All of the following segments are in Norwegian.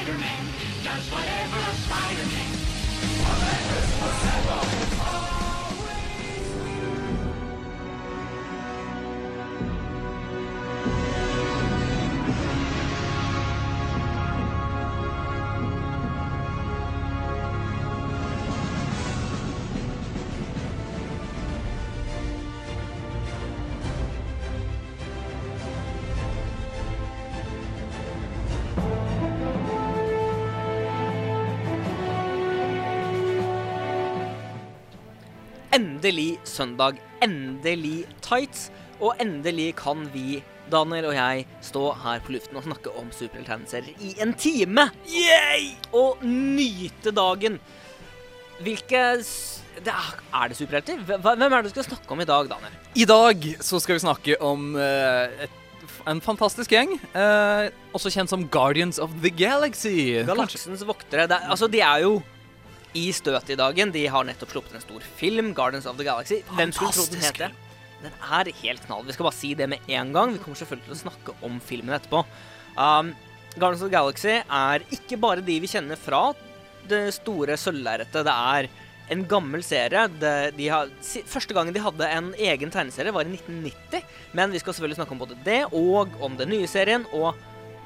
Spider-Man does whatever Endelig søndag. Endelig tights. Og endelig kan vi, Daniel og jeg, stå her på luften og snakke om superhelttegneserier i en time. Yay! Og nyte dagen. Hvilke det er, er det superhelter? Hvem er det du skal snakke om i dag, Daniel? I dag så skal vi snakke om uh, et, en fantastisk gjeng, Uh, også kjent som Guardians of the Galaxy. Galaksens voktere. Det, er- altså, de er jo i støtet i dagen. De har nettopp sluppet en stor film, Guardians of the Galaxy. Hvem skulle trodd den heter? Den er helt knall. Vi skal bare si det med en gang. Vi kommer selvfølgelig til å snakke om filmen etterpå. Um, Guardians of the Galaxy er ikke bare de vi kjenner fra det store sølvlerretet. Det er en gammel serie. Det, de har, første gangen de hadde en egen tegneserie, var i 1990. Men vi skal selvfølgelig snakke om både det og om den nye serien og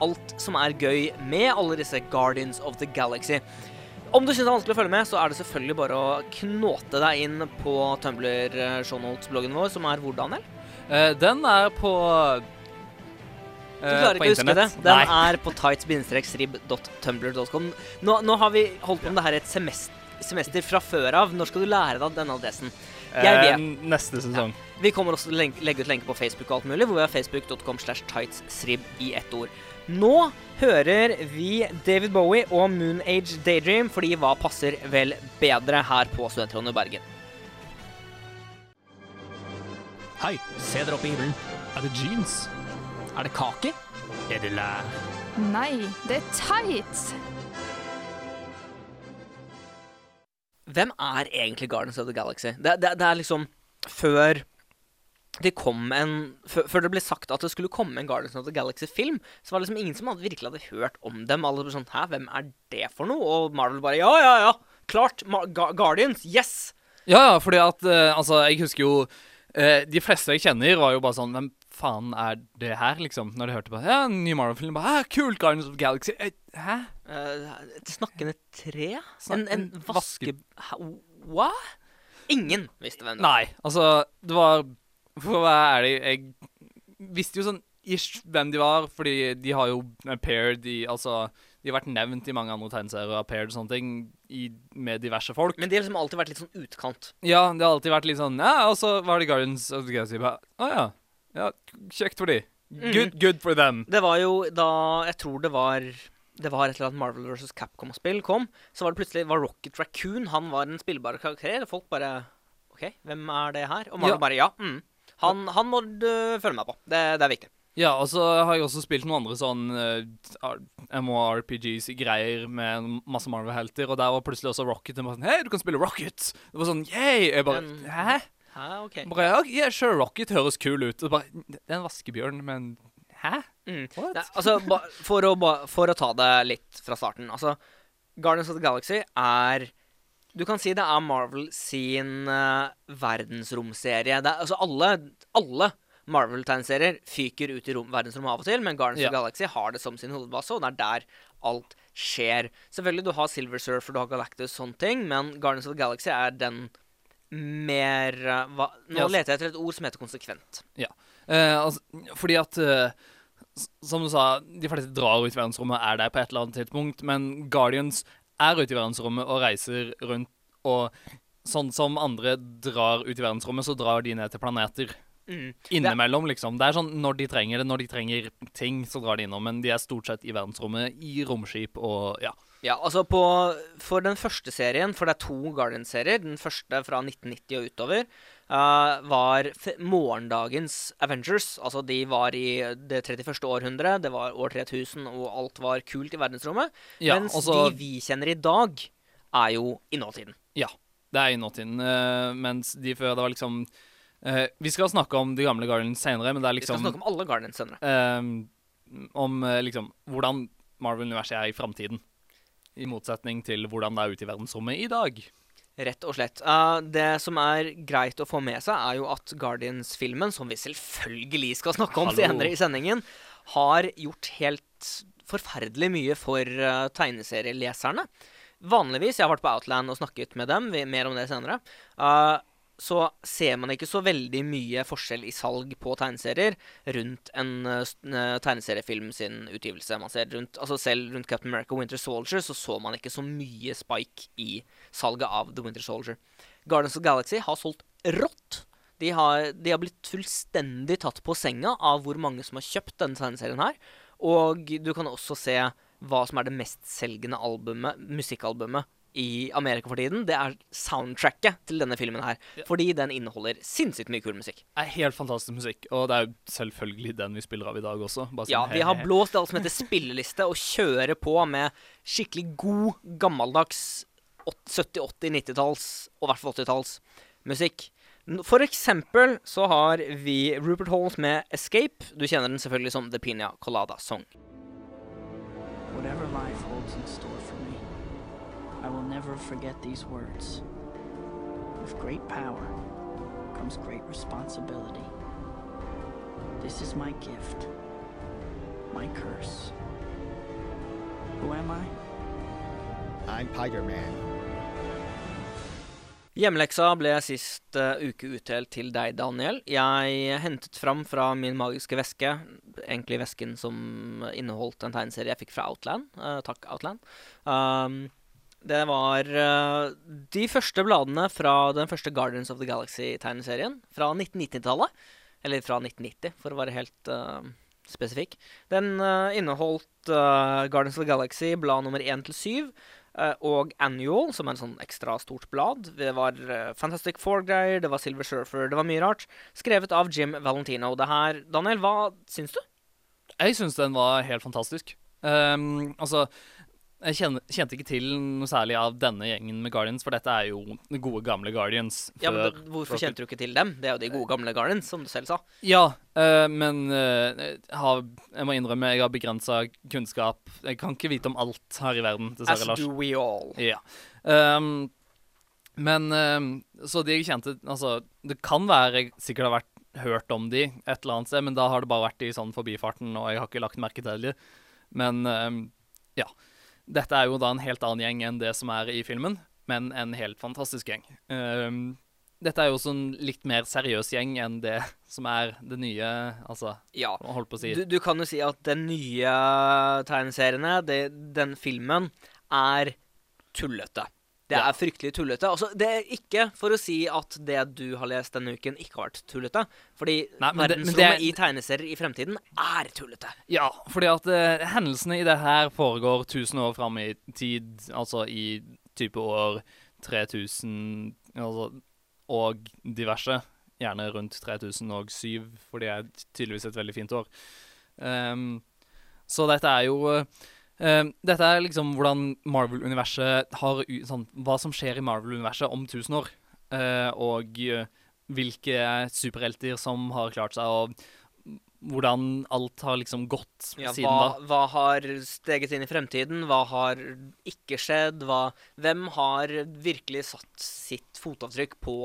alt som er gøy med alle disse Guardians of the Galaxy. Om du syns det er vanskelig å følge med, så er det selvfølgelig bare å knåte deg inn på Tumblr-shownotes-bloggen vår, som er hvor, Daniel? Uh, den er på Du klarer ikke å huske det. Den Nei. er på tights-rib.tumbler.com. Nå, nå har vi holdt på med det her et semester, semester fra før av. Når skal du lære deg denne adressen? Eh, neste sesong. Vi kommer også til å legge ut lenke på Facebook og alt mulig, hvor vi har facebook.com slash tightsrib i ett ord. Nå hører vi David Bowie og Moon Age Daydream, fordi hva passer vel bedre her på Studentrådet i Bergen? Hei, se dere opp i himmelen. Er det jeans? Er det kake? Er det lær? Nei, det er tights! Hvem er egentlig Guardians of the Galaxy? Det, det, det er liksom før det kom en før, det ble sagt at det skulle komme en Guardians of the Galaxy-film, så var det liksom ingen som hadde, virkelig hadde hørt om dem. Alle ble sånn Hæ, hvem er det for noe? Og Marvel bare Ja, ja, ja! Klart! Ma Ga Guardians! Yes! Ja, ja, fordi at uh, Altså, jeg husker jo uh, De fleste jeg kjenner, var jo bare sånn Hvem faen er det her, liksom? Når de hørte på Ja, en ny Marvel-film. Bare, «Hæ, Kult, Guardians of the Galaxy. Eh, Hæ? Uh, et snakkende tre? Snak- En, en vaske... Hva? Ingen visste hvem det var. Nei, altså Det var For hva er det Jeg visste jo sånn ish hvem de var, fordi de har jo appeared i Altså, de har vært nevnt i mange andre tegneserier og appeared og sånne ting i, med diverse folk. Men de har liksom alltid vært litt sånn utkant. Ja, det har alltid vært litt sånn Ja, og så var det Guardians of the Galaxy. Å Å ja. Ja, kjekt for de. Good, good for them. Det var jo da Jeg tror det var det var et eller annet Marvel vs. Capcom-spill kom, så var det plutselig var Rocket Raccoon Han var en spillbar karakter. og Folk bare OK, hvem er det her? Og Marvel Ja. bare Ja. Mm. Han, han må du følge med på. Det, det er viktig. Ja, og så har jeg også spilt noen andre sånn uh, MORPGs-greier med masse Marvel-helter, og der var plutselig også Rocket. Og sånn, Hei, du kan spille Rocket! Det var sånn, yeah! Jeg bare, hæ? Hæ, OK. Bare, ja, yeah, sure, Rocket høres kul ut. Bare, det er en vaskebjørn, men hæ? Mm. What? Nei, altså, for, å, for å ta det litt fra starten Altså, Guardians of the Galaxy er Du kan si det er Marvel sin uh, verdensromserie. Det er, altså, alle, alle Marvel-tegneserier fyker ut i rom, verdensrommet av og til, men Guardians Ja. of the Galaxy har det som sin hovedbase, og det er der alt skjer. Selvfølgelig, du har Silver Surfer, du har Galactus, sånne ting, men Guardians of the Galaxy er den mer eh, hva, Nå Ja, leter jeg etter et ord som heter konsekvent. Eh, altså, fordi at Som du sa, de fleste drar ut i verdensrommet er der på et eller annet tidspunkt, men Guardians er ute i verdensrommet og reiser rundt, og sånn som andre drar ut i verdensrommet, så drar de ned til planeter. Mm. Innimellom, liksom. Det er sånn når de trenger det, når de trenger ting, så drar de innom, men de er stort sett i verdensrommet, i romskip og ja. Ja, altså på, For den første serien, for det er to Guardian-serier, den første fra 1990 og utover, eh, var morgendagens Avengers. Altså de var i det 31. århundre, det var år 3000, og alt var kult i verdensrommet. ja mens altså, de vi kjenner i dag, er jo i nåtiden. Ja, Det er i nåtiden, Uh, mens de før, det var liksom uh, Vi skal snakke om de gamle Guardians senere, men det er Vi skal liksom snakke om alle Guardians senere. Om liksom hvordan Marvel-universet er i framtiden. I motsetning til hvordan det er ute i verdensrommet i dag. Rett og slett. Uh, det som er greit å få med seg, er jo at Guardians-filmen, som vi selvfølgelig skal snakke om Hallo. senere i sendingen, har gjort helt forferdelig mye for uh, tegneserieleserne. Vanligvis, jeg har vært på Outland og snakket med dem, vi, mer om det senere, eh, så ser man ikke så veldig mye forskjell i salg på tegneserier rundt en eh, eh, tegneseriefilm sin utgivelse. Rundt, altså Selv rundt Captain America Winter Soldier så så man ikke så mye spike i salget av The Winter Soldier. Guardians of Galaxy har solgt rått. De har, de har blitt fullstendig tatt på senga av hvor mange som har kjøpt denne tegneserien her. Og du kan også se hva som er det mestselgende albumet, musikkalbumet i Amerika for tiden. Det er soundtracket til denne filmen her. Fordi den inneholder sinnssykt mye kul musikk. er helt fantastisk musikk, og det er jo selvfølgelig den vi spiller av i dag også. Bare Ja, sånn, vi har blåst alt som heter spilleliste, og kjører på med skikkelig god, gammeldags 70-, 80-, 90-talls, og i hvert fall 80-talls musikk. For eksempel så har vi Rupert Holmes med 'Escape'. Du kjenner den selvfølgelig som The Pina Colada Song. Whatever life holds in store I will never forget these words. With great power comes great responsibility. This is my gift, my curse. Who am I? I'm Tiger Man. Hjemmeleksa ble sist uh, uke utdelt til deg, Daniel. Jeg hentet fram fra min magiske veske, egentlig vesken som inneholdt en tegneserie jeg fikk fra Outland. Uh, takk, Outland. Um, det var uh, de første bladene fra den første Guardians of the Galaxy-tegneserien fra 1990-tallet. Eller fra 1990, for å være helt uh, spesifikk. Den uh, inneholdt eh, Guardians of the Galaxy, blad nummer 1 til 7. Eh, og Annual, som er en sånn ekstra stort blad. Det var Fantastic Four-greier, det var Silver Surfer, det var mye rart. Skrevet av Jim Valentino. Det her, Daniel, hva syns du? Jeg syns den var helt fantastisk. Um, altså, jeg kjente ikke til noe særlig av denne gjengen med Guardians, for dette er jo de gode, gamle Guardians. Ja, men det, Hvorfor kjente du ikke til dem? Det er jo de gode, gamle Guardians, som du selv sa. Ja, øh, men øh, jeg, har, jeg må innrømme jeg har begrensa kunnskap. Jeg kan ikke vite om alt her i verden, As dessverre, Lars. do we all. Ja. Um, men øh, Så de jeg kjente Altså, det kan være jeg sikkert har vært hørt om de et eller annet sted, men da har det bare vært i sånn forbifarten, og jeg har ikke lagt merke til det. Men ehm, ja. Dette er jo da en helt annen gjeng enn det som er i filmen, men en helt fantastisk gjeng. Um, dette er jo også en litt mer seriøs gjeng enn det som er det nye Altså, Ja. holdt på å si Du, du kan jo si at den nye tegneseriene, det, den filmen, er tullete. Det er fryktelig tullete. Altså, det er ikke for å si at det du har lest denne uken, ikke har vært tullete. Fordi Nei, men det- men det- i tegneserier i fremtiden er tullete. Ja, fordi at uh, hendelsene i det her foregår 1000 år fram i tid, altså i type år 3000 altså, og diverse. Gjerne rundt 3007, for det er tydeligvis et veldig fint år. Um, så dette er jo eh, eh, Dette er liksom hvordan Marvel-universet har sånn, Hva som skjer i Marvel-universet om 1000 år. Uh, og uh, hvilke superhelter som har klart seg, og hvordan alt har liksom gått Ja, siden hva, da. hva har steget inn i fremtiden? Hva har ikke skjedd? Hva, hvem har virkelig satt sitt fotavtrykk på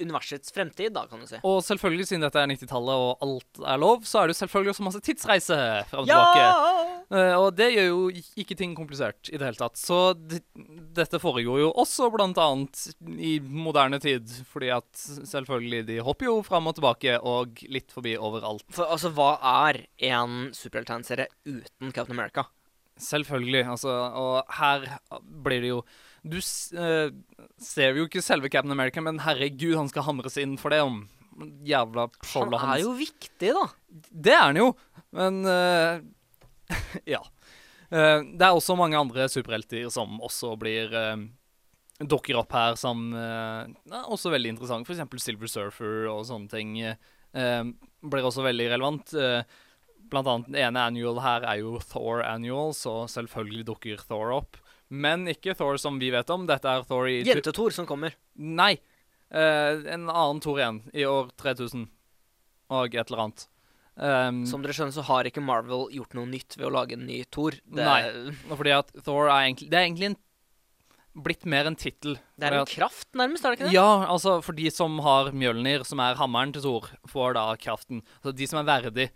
universets fremtid, da, kan du si? Og selvfølgelig, siden dette er 90-tallet og alt er lov, så er det selvfølgelig også masse tidsreise fram og tilbake. Eh, og det gjør jo ikke ting komplisert i det hele tatt. Så dette foregår jo også blant annet i moderne tid, fordi at selvfølgelig de hopper jo fram og tilbake og litt forbi overalt. For altså, hva er en superhelttegneserie uten Captain America? Selvfølgelig. Altså, og her blir det jo Du eh, ser jo ikke selve Captain America, men herregud, han skal hamres inn for det om jævla Han er hans. jo viktig, da. Det er han jo, men eh, Ja. Eh, det er også mange andre superhelter som også blir eh, dukker opp her som eh, er også veldig interessant. Eksempel Silver Surfer og sånne ting eh, blir også veldig relevant. Eh, blant annet det ene annual her er jo Thor annual, så selvfølgelig dukker Thor opp. Men ikke Thor som vi vet om. Dette er Thor i Jente-Thor som kommer. Nei. Eh, en annen Thor igjen, i år 3000 og et eller annet. Um, Som dere skjønner, så har ikke Marvel gjort noe nytt ved å lage en ny Thor. Det, Nei. fordi at Thor er egentlig Det er egentlig en, blitt mer en tittel. det er en at- kraft, nærmest, er det ikke det? Ja, altså for de som har Mjølnir, som er hammeren til Thor, får da kraften. Så de som er verdig.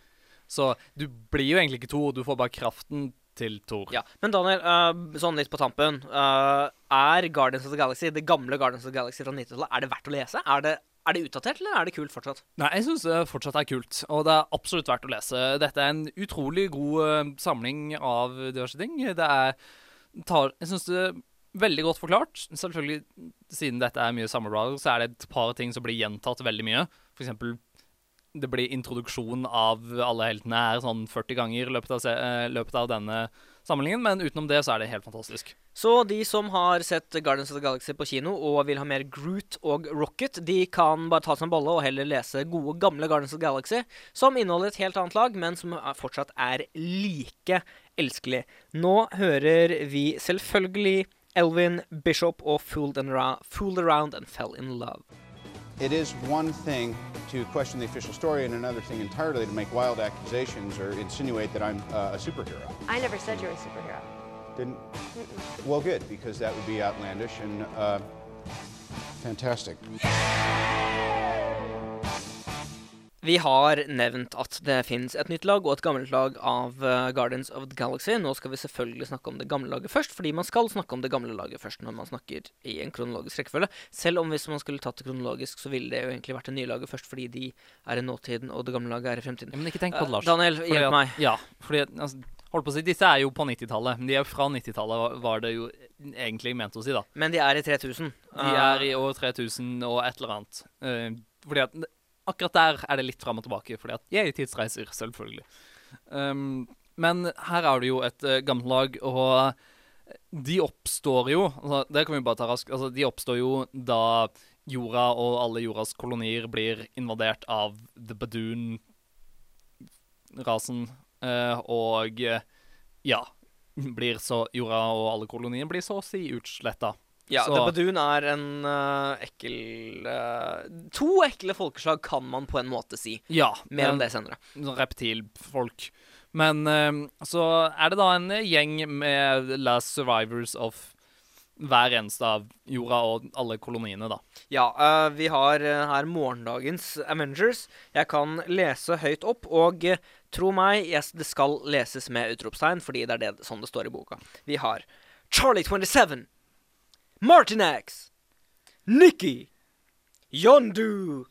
Så du blir jo egentlig ikke Thor, du får bare kraften til Thor. Ja, Men Daniel, uh, sånn litt på tampen. Uh, er Guardians of the Galaxy, det gamle Guardians of the Galaxy fra 90-tallet, er det verdt å lese? Er det, er det utdatert, eller er det kult fortsatt? Nei, jeg syns det fortsatt er kult, og det er absolutt verdt å lese. Dette er en utrolig god eh, samling av diverse ting. Det er tar, Jeg syns det er veldig godt forklart. Selvfølgelig, siden dette er mye Summer så er det et par ting som blir gjentatt veldig mye. For eksempel det blir introduksjon av alle heltene her sånn 40 ganger i løpet eh, løpet av denne samlingen, men utenom det så er det helt fantastisk. Så de som har sett Guardians of the Galaxy på kino og vil ha mer Groot og Rocket, de kan bare ta seg en bolle og heller lese gode, gamle Guardians of the Galaxy, som inneholder et helt annet lag, men som fortsatt er like elskelig. Nå hører vi selvfølgelig Elvin Bishop og Fooled, and Ra Fooled Around and Fell in Love. It is one thing to question the official story and another thing entirely to make wild accusations or insinuate that I'm uh, a superhero. I never said you were a superhero. Didn't? Well, good, because that would be outlandish and uh, fantastic. Vi har nevnt at det fins et nytt lag og et gammelt lag av uh, Guardians of the Galaxy. Nå skal vi selvfølgelig snakke om det gamle laget først, fordi man skal snakke om det gamle laget først når man snakker i en kronologisk rekkefølge. Selv om hvis man skulle tatt det kronologisk, så ville det jo egentlig vært det nye laget først, fordi de er i nåtiden, og det gamle laget er i fremtiden. Ja, men ikke tenk på det, Lars. Lars. Daniel, hjelp at- meg. Ja, fordi altså, holdt på å si, Disse er jo på 90-tallet, men de er jo fra 90-tallet, var- det jo egentlig ment å si, da. Men de er i 3000. De er i år 3000 og et eller annet. Eh, fordi at akkurat der er det litt fram og tilbake, fordi at jeg tidsreiser, selvfølgelig. Um, men her er det jo et uh, gammelt lag, og de oppstår jo altså, Det kan vi bare ta raskt. Altså, de oppstår jo da jorda og alle jordas kolonier blir invadert av The Badoon-rasen, uh, og uh, ja blir så Jorda og alle kolonier blir så å si utsletta. Ja, Så- The Badoon er en uh, ekkel uh, To ekle folkeslag, kan man på en måte si. Ja, Mer om det senere. sånn reptilfolk. Men uh, så er det da en gjeng med last survivors of hver eneste av jorda og alle koloniene, da. Ja, vi har her morgendagens Avengers. Jeg kan lese høyt opp, og tro meg, yes, det skal leses med utropstegn, fordi det er det, sånn det står i boka. Vi har Charlie 27, Martin X, Nikki, Yondu,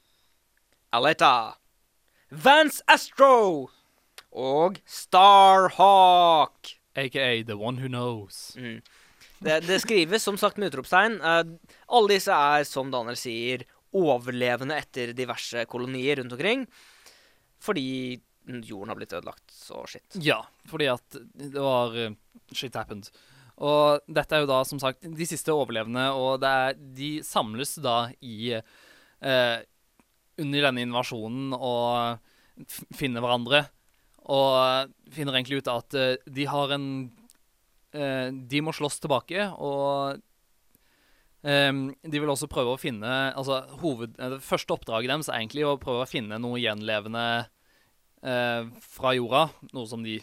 Aletta, Vance Astro og Starhawk. Aka The One Who Knows. Mm. Det, det skrives som sagt med utropstegn. Uh, alle disse er, som Daniel sier, overlevende etter diverse kolonier rundt omkring. Fordi jorden har blitt ødelagt og shit. Ja, fordi at det var uh, Shit happened. Og dette er jo da, som sagt, de siste overlevende, og er, de samles da i eh, Under denne invasjonen og finner hverandre. Og finner egentlig ut at eh, de har en eh, De må slåss tilbake, og ehm, de vil også prøve å finne Altså, hoved, eh, Det første oppdraget deres er egentlig å prøve å finne noe gjenlevende eh, fra jorda, noe som de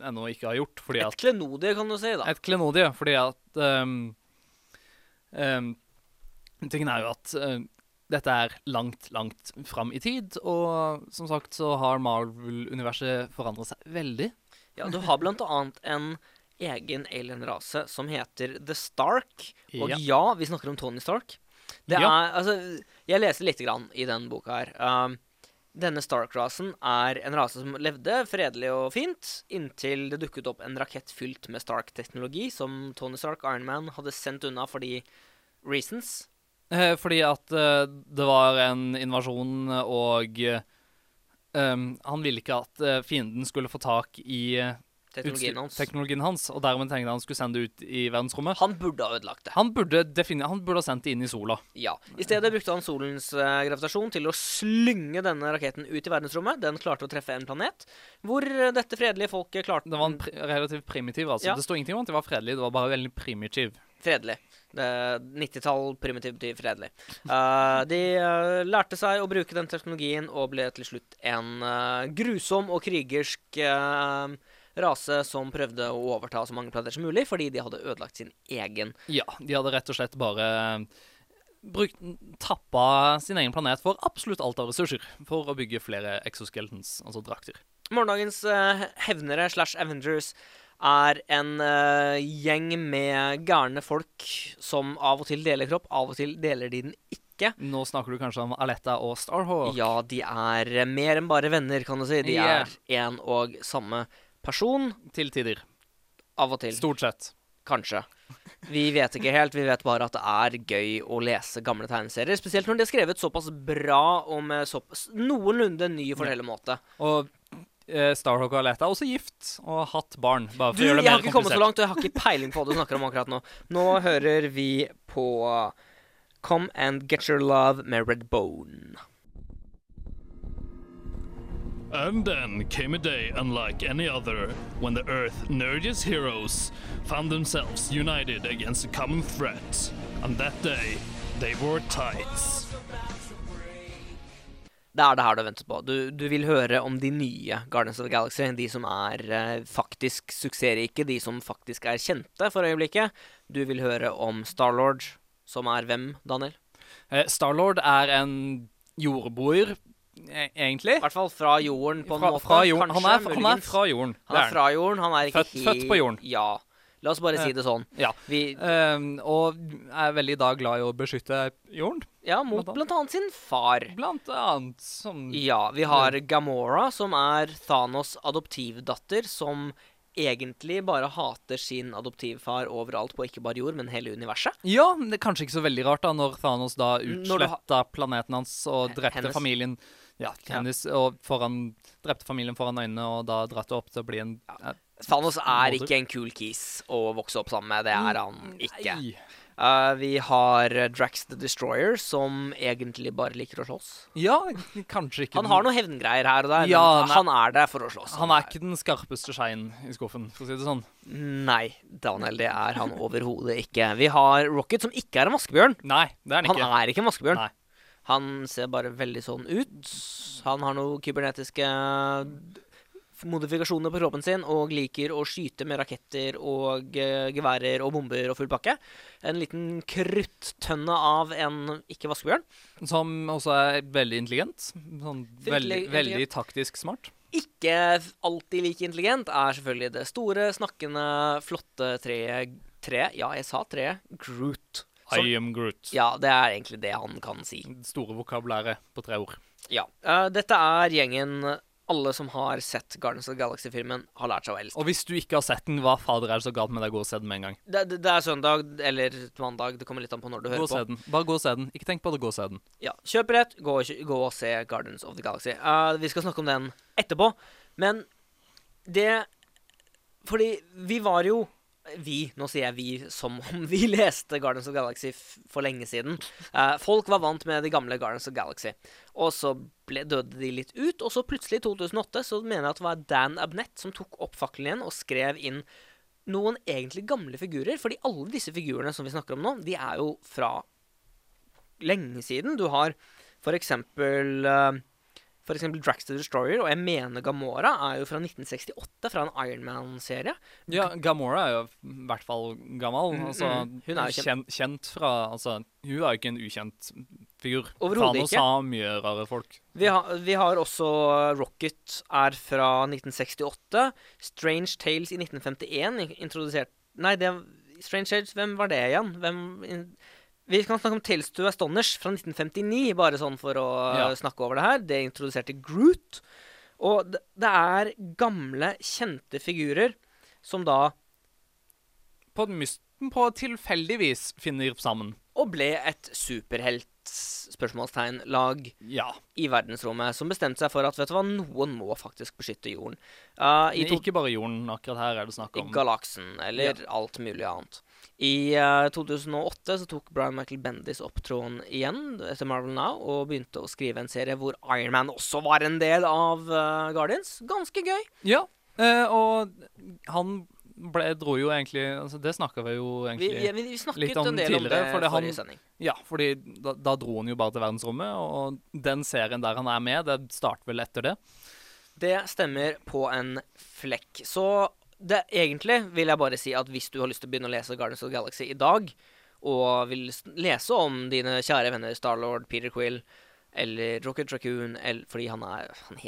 ennå ikke har gjort. Fordi Et at, klenodie, kan du si, da. et klenodie, fordi at um, um, Tingen er jo at um, dette er langt, langt fram i tid, og som sagt så har Marvel-universet forandret seg veldig. Ja, du har blant annet en egen alien-rase som heter The Stark. Og Ja. ja, vi snakker om Tony Stark. Det Ja. er, altså, jeg leser lite grann i den boka her. Um, denne Stark-rasen er en rase som levde fredelig og fint, inntil det dukket opp en rakett fylt med Stark-teknologi, som Tony Stark, Iron Man, hadde sendt unna fordi reasons. Eh, fordi at eh, det var en invasjon, og eh, han ville ikke at eh, fienden skulle få tak i eh, Teknologien hans. teknologien hans, og dermed tenkte han skulle sende det ut i verdensrommet. Han burde ha ødelagt det. Han burde, han burde ha sendt det inn i sola. Ja. I stedet brukte han solens uh, gravitasjon til å slynge denne raketten ut i verdensrommet. Den klarte å treffe en planet hvor eh, dette fredelige folket klarte Det var en pri relativt primitiv, altså. Ja. Det står ingenting om at det var fredelig, det var bare veldig primitiv. Fredelig. 90-tall primitivt betyr fredelig. Uh, de uh, lærte seg å bruke den teknologien og ble til slutt en uh, grusom og krigersk rase som prøvde å overta så mange planeter som mulig, fordi de hadde ødelagt sin egen. Ja, de hadde rett og slett bare brukt, tappa sin egen planet for absolutt alt av ressurser for å bygge flere exoskeletons, altså drakter. Morgendagens uh, hevnere slash Avengers er en uh, gjeng med gærne folk som av og til deler kropp, av og til deler de den ikke. Nå snakker du kanskje om Aletta og Starhawk. Ja, de er eh, mer enn bare venner, kan du si. De yeah. er en og samme person. Til tider. Av og til. Stort sett. Kanskje. Vi vet ikke helt. Vi vet bare at det er gøy å lese gamle tegneserier. Spesielt når de er skrevet såpass bra og med såpass noenlunde ny fortellermåte. Og eh, Starhawk og Aletta er også gift og har hatt barn. Bare for Du, å gjøre det mer jeg har ikke kommet så langt, og jeg har ikke peiling på hva du snakker om akkurat nå. Nå hører vi på Come and Get Your Love med Red Bone. And then came a day unlike any other when the Earth's Nerdiest heroes found themselves united against a common threat. On that day, they wore tights. Det er det her du har ventet på. Du, du vil høre om de nye Guardians of the Galaxy. De som er eh, faktisk suksessrike, de som faktisk er kjente for øyeblikket. Du vil høre om Starlord, som er hvem, Daniel? Eh, Starlord er en jordboer, egentlig. I hvert fall fra jorden, på en Fra, måte. fra jorden. Kanskje, Han, er, han er fra jorden. Han er fra jorden. Han er ikke Født- født på jorden. Ja. La oss bare si Eh, det sånn. Ja. Vi, um, og er veldig da glad i å beskytte jorden, ja, mot Blant annet sin far. blant annet. Som Ja, vi har Gamora, som er Thanos' adoptivdatter, som egentlig bare hater sin adoptivfar overalt på ikke bare jord, men hele universet. Ja, det er kanskje ikke så veldig rart, da, når Thanos da utsletta planeten hans og drepte Hennes. familien Ja, hennes, og foran, drepte familien foran øynene, og da dratt det opp til å bli en ja. Thanos er ikke en kul kis å vokse opp sammen med. Det er han ikke. Nei. Eh, vi har eh, Drax the Destroyer, som egentlig bare liker å slåss. Ja, kanskje ikke Han har noen hevngreier her og der, Ja, men han er der for å slåss. Han er ikke den skarpeste skeien i skuffen, for å si det sånn. Nei, Daniel, det er han overhodet ikke. Vi har Rocket, som ikke er en vaskebjørn. Nei, det er han ikke. Han er ikke en vaskebjørn. Nei. Han ser bare veldig sånn ut. Han har noen kybernetiske modifikasjoner på kroppen sin og liker å skyte med raketter og uh, geværer og bomber og full pakke. En liten kruttønne av en ikke-vaskebjørn. Som også er veldig intelligent. Sånn veldig, veldig taktisk smart. Ikke alltid like intelligent er selvfølgelig det store, snakkende, flotte treet tre, Ja, jeg sa treet. Groot. Som- I am Groot. Ja, det er egentlig det han kan si. Store vokabulæret på tre ord. Ja. Uh, dette er gjengen alle som har sett Guardians of the Galaxy-filmen, har lært seg å elske. Og hvis du ikke har sett den, hva fader er det så galt med deg? Gå og se den med en gang. Det, det, det er søndag eller mandag. Det kommer litt an på når du Gå hører se på. den. Bare gå og se den. Ikke tenk på det, gå og se den. Ja, Kjøp rett, gå, og gå og se Guardians of the Galaxy. Uh, vi skal snakke om den etterpå, men det Fordi vi var jo vi, nå sier jeg vi som om vi leste Guardians of Galaxy for lenge siden. Eh, folk var vant med de gamle Guardians of Galaxy. Og så ble, døde de litt ut, og så plutselig, i 2008, så mener jeg at det var Dan Abnett som tok opp fakkelen igjen og skrev inn noen egentlig gamle figurer. Fordi alle disse figurene som vi snakker om nå, de er jo fra lenge siden. Du har for eksempel eh, eksempel Drax the Destroyer, og jeg mener Gamora er jo fra 1968, fra en Iron Man-serie. Ja, Gamora er jo i hvert fall gammel. Mm, Altså, mm. Hun er jo kjent, kjent fra Altså, hun er jo ikke en ukjent figur. Overhodet Thanos ikke. har mye rare folk. Vi, har- vi har også Rocket er fra 1968. Strange Tales i 1951 introdusert Nei, det Strange Tales, hvem var det igjen? Hvem in, Vi kan snakke om Tales to Astonish fra 1959, bare sånn for å Ja. uh, snakke over det her. Det introduserte Groot. Og det, det er gamle, kjente figurer som da På, mysten på tilfeldigvis finner sammen. Og ble et superhelt spørsmålstegn-lag Ja. i verdensrommet som bestemte seg for at vet du hva, noen må faktisk beskytte jorden. Uh, i to Ikke bare jorden, akkurat her er det snakk i om. galaksen, eller alt mulig annet. I uh, 2008 så tok Brian Michael Bendis opp tråden igjen etter Marvel Now og begynte å skrive en serie hvor Iron Man også var en del av uh, Guardians. Ganske gøy. Ja, uh, og han ble, dro jo egentlig altså Det snakka vi jo egentlig vi, vi, vi litt om del om det tidligere, fordi han- sending. Ja, fordi da, da dro han jo bare til verdensrommet, og den serien der han er med, det starter vel etter det. Det stemmer på en flekk. Så det, egentlig vil jeg bare si at hvis du har lyst til å begynne å lese Guardians of the Galaxy i dag, og vil lese om dine kjære venner Starlord, Peter Quill eller Rocket Raccoon eller, Fordi han er Han,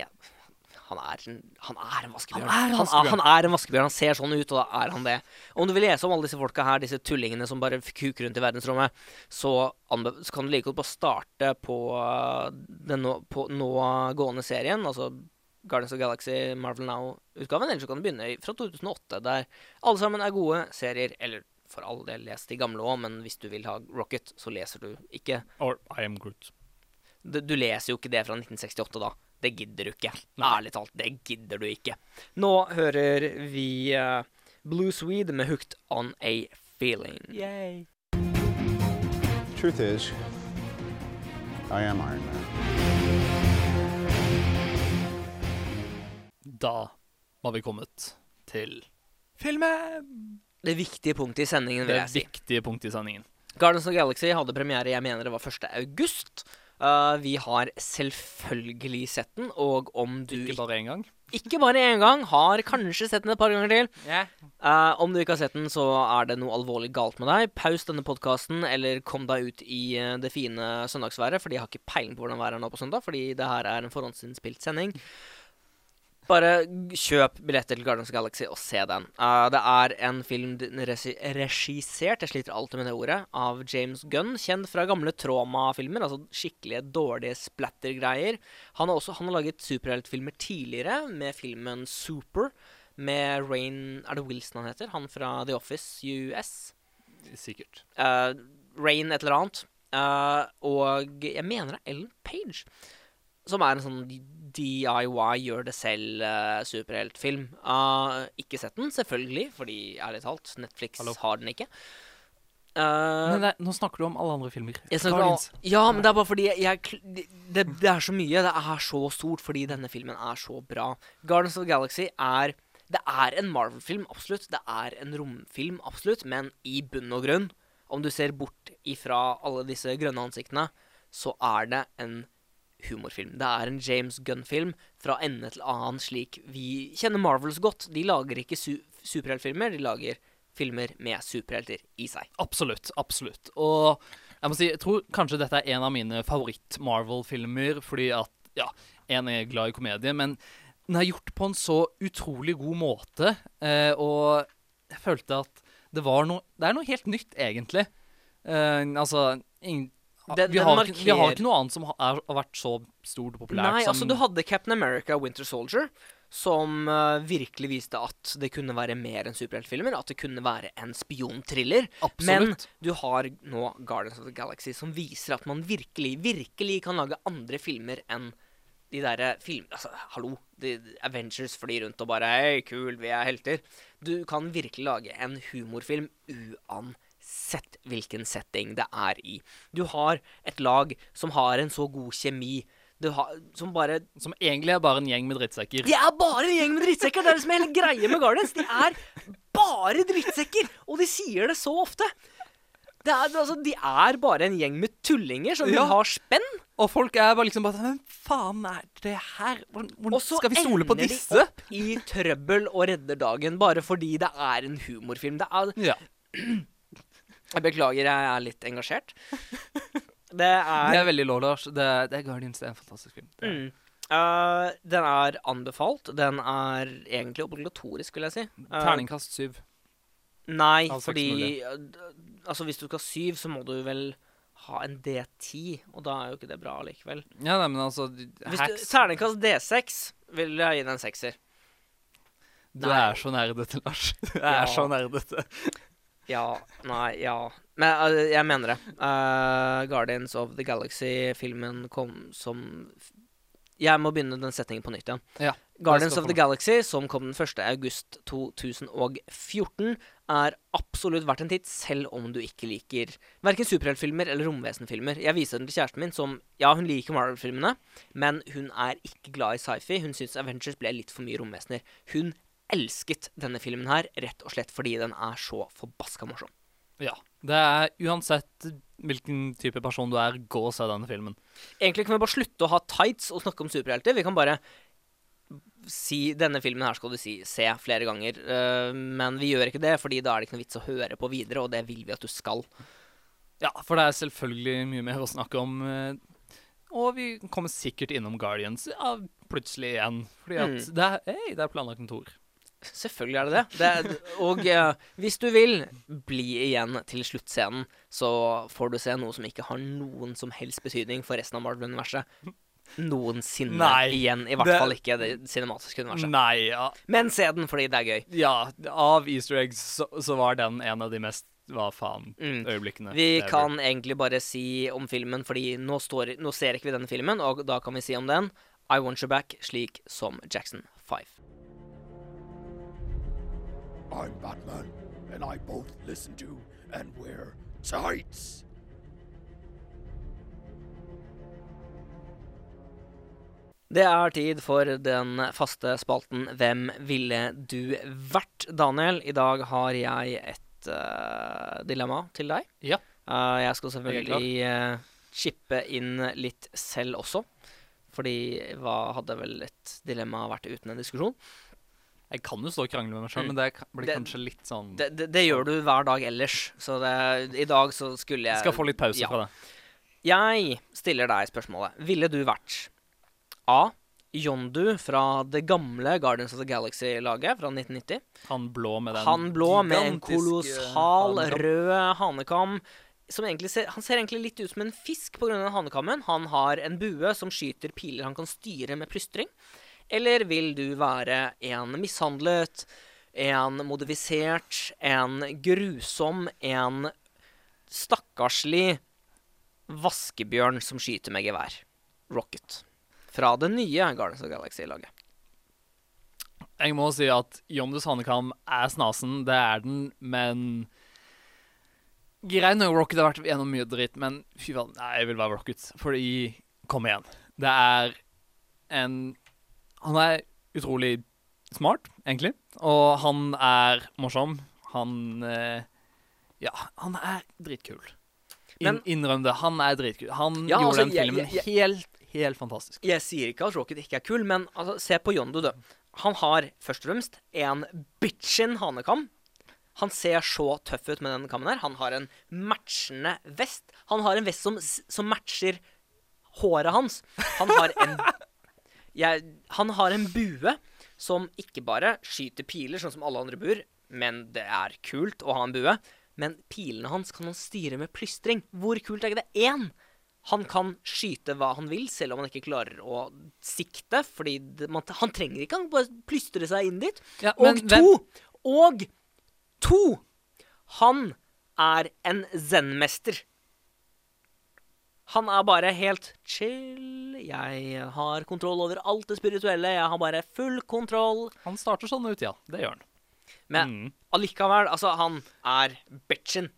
han, er, han er en vaskebjørn. Han er en Han, vaskebjørn. han er en vaskebjørn. Han ser sånn ut, og da er han det. Om du vil lese om alle disse folka her, disse tullingene som bare kuker rundt i verdensrommet, så, så kan du like godt bare starte på uh, den nå, på nå gående serien, altså Guardians of the Galaxy Marvel Now-utgaven, eller så kan du begynne fra 2008, der alle sammen er gode serier. Eller for all del, les de gamle òg, men hvis du vil ha Rocket, så leser du ikke Or I am Groot. Du, du leser jo ikke det fra 1968 da. Det gidder du ikke. Ærlig talt, det gidder du ikke. Nå hører vi uh, Blue Swede med 'Hooked On A Feeling'. Yay. Truth is, I am Iron Man. Da var vi kommet til filmen! Det viktige punktet i sendingen, vil Det jeg si. Det viktige punktet i sendingen. Guardians of the Galaxy hadde premiere, jeg mener det var 1. august. Uh, vi har selvfølgelig sett den, og om du Ikke bare én gang. ikke bare én gang, har kanskje sett den et par ganger til. Eh, om du ikke har sett den, så er det noe alvorlig galt med deg. Paus denne podkasten, eller kom deg ut i eh, det fine søndagsværet, fordi jeg har ikke peiling på hvordan været er nå på søndag, fordi det her er en forhåndsinnspilt sending. Bare kjøp billetter til Guardians of Galaxy og se den. Uh, det er en film regissert, jeg sliter alltid med det ordet, av James Gunn, kjent fra gamle trauma-filmer, altså skikkelige dårlige splatter-greier. Han han har laget superheltfilmer tidligere, med filmen Super, med Rain Er det Wilson han heter? Han fra The Office US? Sikkert. Uh, Rain et eller annet. Uh, og jeg mener det er Ellen Page. Som er en sånn DIY, gjør det selv-superheltfilm. ikke sett den, selvfølgelig, fordi ærlig talt, Netflix Hallo. har den ikke. Uh, Men det, nå snakker du om alle andre filmer. om, ja, men det er bare fordi jeg, jeg det, det er så mye. Det er så stort fordi denne filmen er så bra. Guardians of the Galaxy er Det er en Marvel-film, absolutt. Det er en romfilm, absolutt. Men i bunn og grunn, om du ser bort ifra alle disse grønne ansiktene, så er det en humorfilm. Det er en James Gunn-film fra ende til annen, slik vi kjenner Marvels godt. De lager ikke su superheltfilmer, de lager filmer med superhelter i seg. Absolutt. Absolutt. Og jeg må si, jeg tror kanskje dette er en av mine favoritt-Marvel-filmer, fordi at Ja, en er glad i komedie, men den er gjort på en så utrolig god måte, eh, og jeg følte at det var noe Det er noe helt nytt, egentlig. Eh, altså ingen, Den- vi, den har, ikke- vi har ikke noe annet som har, vært så stort og populært Nei, som altså du hadde Captain America Winter Soldier, som uh, virkelig viste at det kunne være mer enn superheltfilmer. At det kunne være en spionthriller. Men du har nå Guardians of the Galaxy, som viser at man virkelig, virkelig kan lage andre filmer enn de derre filmene Altså, hallo. De, Avengers flyr rundt og bare Hei, kul, vi er helter. Du kan virkelig lage en humorfilm uansett hvilken setting det er i. Du har et lag som har en så god kjemi. Du har, som bare Som egentlig er bare en gjeng med drittsekker. de er bare en gjeng med drittsekker! Det er det som er hele greia med Guardians. De er bare drittsekker! Og de sier det så ofte. Det er, altså, de er bare en gjeng med tullinger som Ja. har spenn. Og folk er bare liksom bare Hvem faen er det her? Hvordan, Og så skal vi stole på ender de opp i trøbbel og redder dagen bare fordi det er en humorfilm. Det er Ja. Jeg beklager, jeg er litt engasjert. Det Det er, er veldig lov, Lars. Det, er- det er Guardians. Det er en fantastisk film. Det er- mm. Uh, Den er anbefalt. Den er egentlig obligatorisk, vil jeg si. Uh, Terningkast syv. Nei, altså, fordi uh, Altså, hvis du skal ha syv, så må du vel ha en D10, og da er jo ikke det bra likevel. Ja, nei, men altså Hvis du, Hacks terningkast D6 vil jeg gi den en sekser. Du Nei. er så nerdete, Lars. Du Ja. er så nerdete. Ja, nei, ja. Men uh, jeg mener det. Uh, Guardians of the Galaxy-filmen kom som Jeg må begynne den setningen på nytt igjen. Ja, Guardians of the. Galaxy, som kom den 1. august 2014, er absolutt verdt en titt, selv om du ikke liker verken superheltfilmer eller romvesenfilmer. Jeg viser den til kjæresten min, som Ja, hun liker Marvel-filmene, men hun er ikke glad i sci-fi. Hun syns Avengers ble litt for mye romvesener. Hun elsket denne filmen her, rett og slett fordi den er så forbaska morsom. Ja. Det er uansett hvilken type person du er, gå og se denne filmen. Egentlig kan vi bare slutte å ha tights og snakke om superhelter. Vi kan bare si denne filmen her skal du si se flere ganger. Uh, men vi gjør ikke det, fordi da er det ikke noe vits å høre på videre, og det vil vi at du skal. Ja, for det er selvfølgelig mye mer å snakke om. eh, Og vi kommer sikkert innom Guardians ja, plutselig igjen. Fordi at Mm. det, er, hey, det er planlagt en toer. Selvfølgelig er det det. det og eh, hvis du vil bli igjen til sluttscenen, så får du se noe som ikke har noen som helst betydning for resten av Marvel-universet. Noensinne Nei, igjen. I hvert det- fall ikke det cinematiske universet. Nei, ja. Men se den fordi det er gøy. ja. Av easter eggs så, så var den en av de mest hva faen Mm. øyeblikkene. Vi ever. kan egentlig bare si om filmen, fordi nå, står, nå ser ikke vi denne filmen, og da kan vi si om den I Want You Back, slik som Jackson 5. I'm Batman, and I both listen to and wear tights. Det er tid for den faste spalten Hvem ville du vært? Daniel, i dag har jeg et uh, dilemma til deg. Ja. Uh, jeg skal Jeg selvfølgelig uh, chippe inn litt selv også. Fordi hva hadde vel et dilemma vært uten en diskusjon? Jeg kan jo stå og krangle med meg sjøl, Mm. men det blir Det- kanskje litt sånn Det, det, det gjør du hver dag ellers, så det, i dag så skulle jeg Skal få litt pause ja. fra det. Jeg stiller deg spørsmålet. Ville du vært A. Yondu fra det gamle Guardians of the Galaxy-laget fra 1990? Han blå med den Han blå med en kolossal hanekam. rød hanekam. Ser, han ser egentlig litt ut som en fisk pga. hanekammen. Han har en bue som skyter piler han kan styre med plystring. Eller vil du være en mishandlet, en modifisert, en grusom, en stakkarslig vaskebjørn som skyter med gevær? Rocket. Fra det nye Guardians of Galaxy-laget. Jeg må si at Jondus Hanekam er snasen, det er den, men Greit nok Rocket har vært gjennom mye dritt, men fy faen, jeg vil være Rocket. Fordi Kom igjen. Det er en Han er utrolig smart, egentlig, og han er morsom. Han eh, Ja, han er dritkul. In, innrøm det. Han er dritkul. Han Ja, gjorde altså, den filmen jeg- jeg- helt, helt fantastisk. Jeg sier ikke at Rocket ikke er kul, men altså, se på Yondu, du. Han har først og fremst en bitchin hanekam. Han ser så tøff ut med den kammen her. Han har en matchende vest. Han har en vest som, som matcher håret hans. Han har en jeg, Han har en bue som ikke bare skyter piler, sånn som alle andre buer, men det er kult å ha en bue. Men pilene hans kan han styre med plystring. Hvor kult er ikke det? Én! Han kan skyte hva han vil, selv om han ikke klarer å sikte. Fordi det, man, han trenger ikke, han bare plystre seg inn dit. Ja, Og men to! Og to! Han er en zen-mester. Han er bare helt chill. Jeg har kontroll over alt det spirituelle. Jeg har bare full kontroll. Han starter sånn ut, ja. Det gjør han. Men Mm. allikevel, altså, han er bitchen.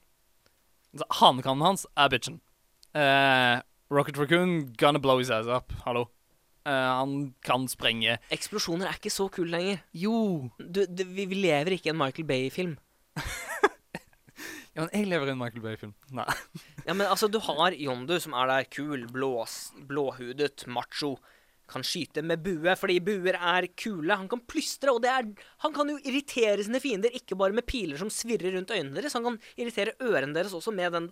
Så Hanekammen hans er bitchen. Uh, Rocket Raccoon gonna blow his ass up. Hallo. Uh, han kan sprenge Eksplosjoner er ikke så kule lenger. Jo! Du, du, vi, vi lever ikke i en Michael Bay-film. Ja, men jeg lever i en Michael Bay-film. Nei. Ja, men altså, du har Yondu, som er der kul, blås, blåhudet, macho. Kan skyte med bue, fordi buer er kule. Han kan plystre, og det er Han kan jo irritere sine fiender, ikke bare med piler som svirrer rundt øynene deres. Han kan irritere ørene deres også med den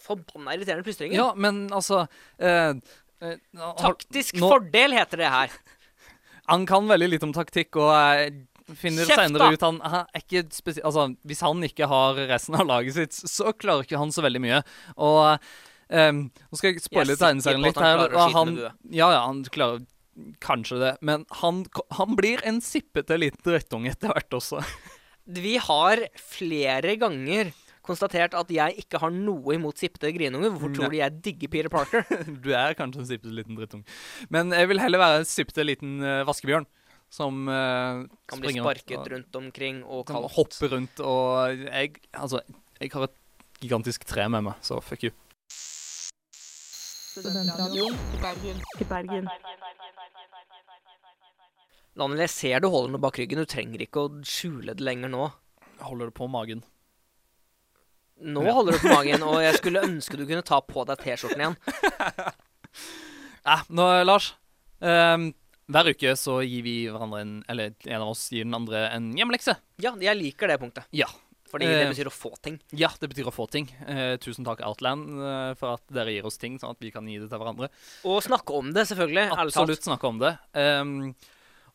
forbanna irriterende plystringen. Ja, men altså eh, eh, Taktisk nå- fordel heter det her. Han kan veldig litt om taktikk, og jeg finner senere ut han, han er ikke spesielt Altså, hvis han ikke har resten av laget sitt, så klarer ikke han så veldig mye. Og um, Nå skal jeg spoile er tegneserien litt her. han, ja, ja, han klarer kanskje det, men han, han blir en sippete liten drittunge etter hvert også. Vi har flere ganger konstatert at jeg ikke har noe imot sippete grinunger. Hvorfor tror du jeg digger Peter Parker? Du er kanskje en sippete liten drittunge. Men jeg vil heller være en sippete liten eh, vaskebjørn. Som uh, Kan bli sparket sparket og- rundt omkring og kaldt. hopper rundt og jeg Altså, jeg har et gigantisk tre med meg, så fuck you. Studentradioen i Bergen. I Bergen. Daniel, jeg ser du holder noe bak ryggen. Du trenger ikke å skjule det lenger nå. Holder det på magen. Nå Ja. holder du på magen, og jeg skulle ønske du kunne ta på deg T-skjorten igjen. Eh, nå, Lars. ehm, hver uke så gir vi hverandre en Eller en av oss gir den andre en hjemmelekse. Ja, jeg liker det punktet. Ja. Fordi det Eh, betyr å få ting. Ja, det betyr å få ting. Eh, tusen takk, Outland, eh, for at dere gir oss ting, sånn at vi kan gi det til hverandre. Og snakke om det, selvfølgelig. Absolutt snakke om det. Um,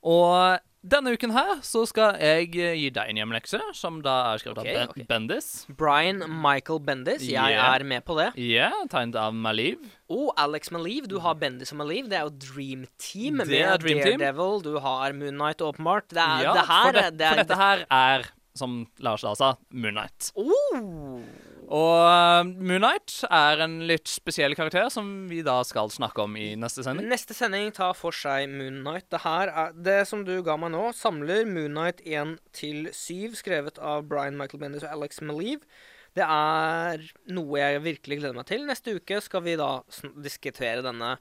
og denne uken her så skal jeg eh, gi deg en hjemmelekse, som da er skrevet okay, av Ben okay. Bendis. Brian Michael Bendis. Jeg Yeah. er med på det. Ja, tegnet av Maliv. Og Alex Maliv. Du har Bendis og Maliv. Det er jo Dream Team. Det er Dream Team. Daredevil. Du har Moonnight, åpenbart. Det er ja, det her for, det, det er, for dette her er, som Lars da sa, Moonnight. Oh! Og uh, Moonnight er en litt spesiell karakter som vi da skal snakke om i neste sending. Neste sending tar for seg Moonnight. Det her er Det som du ga meg nå, samler Moonnight 1 til 7, skrevet av Brian Michael Bendis og Alex Malieve. Det er noe jeg virkelig gleder meg til. Neste uke skal vi da diskutere denne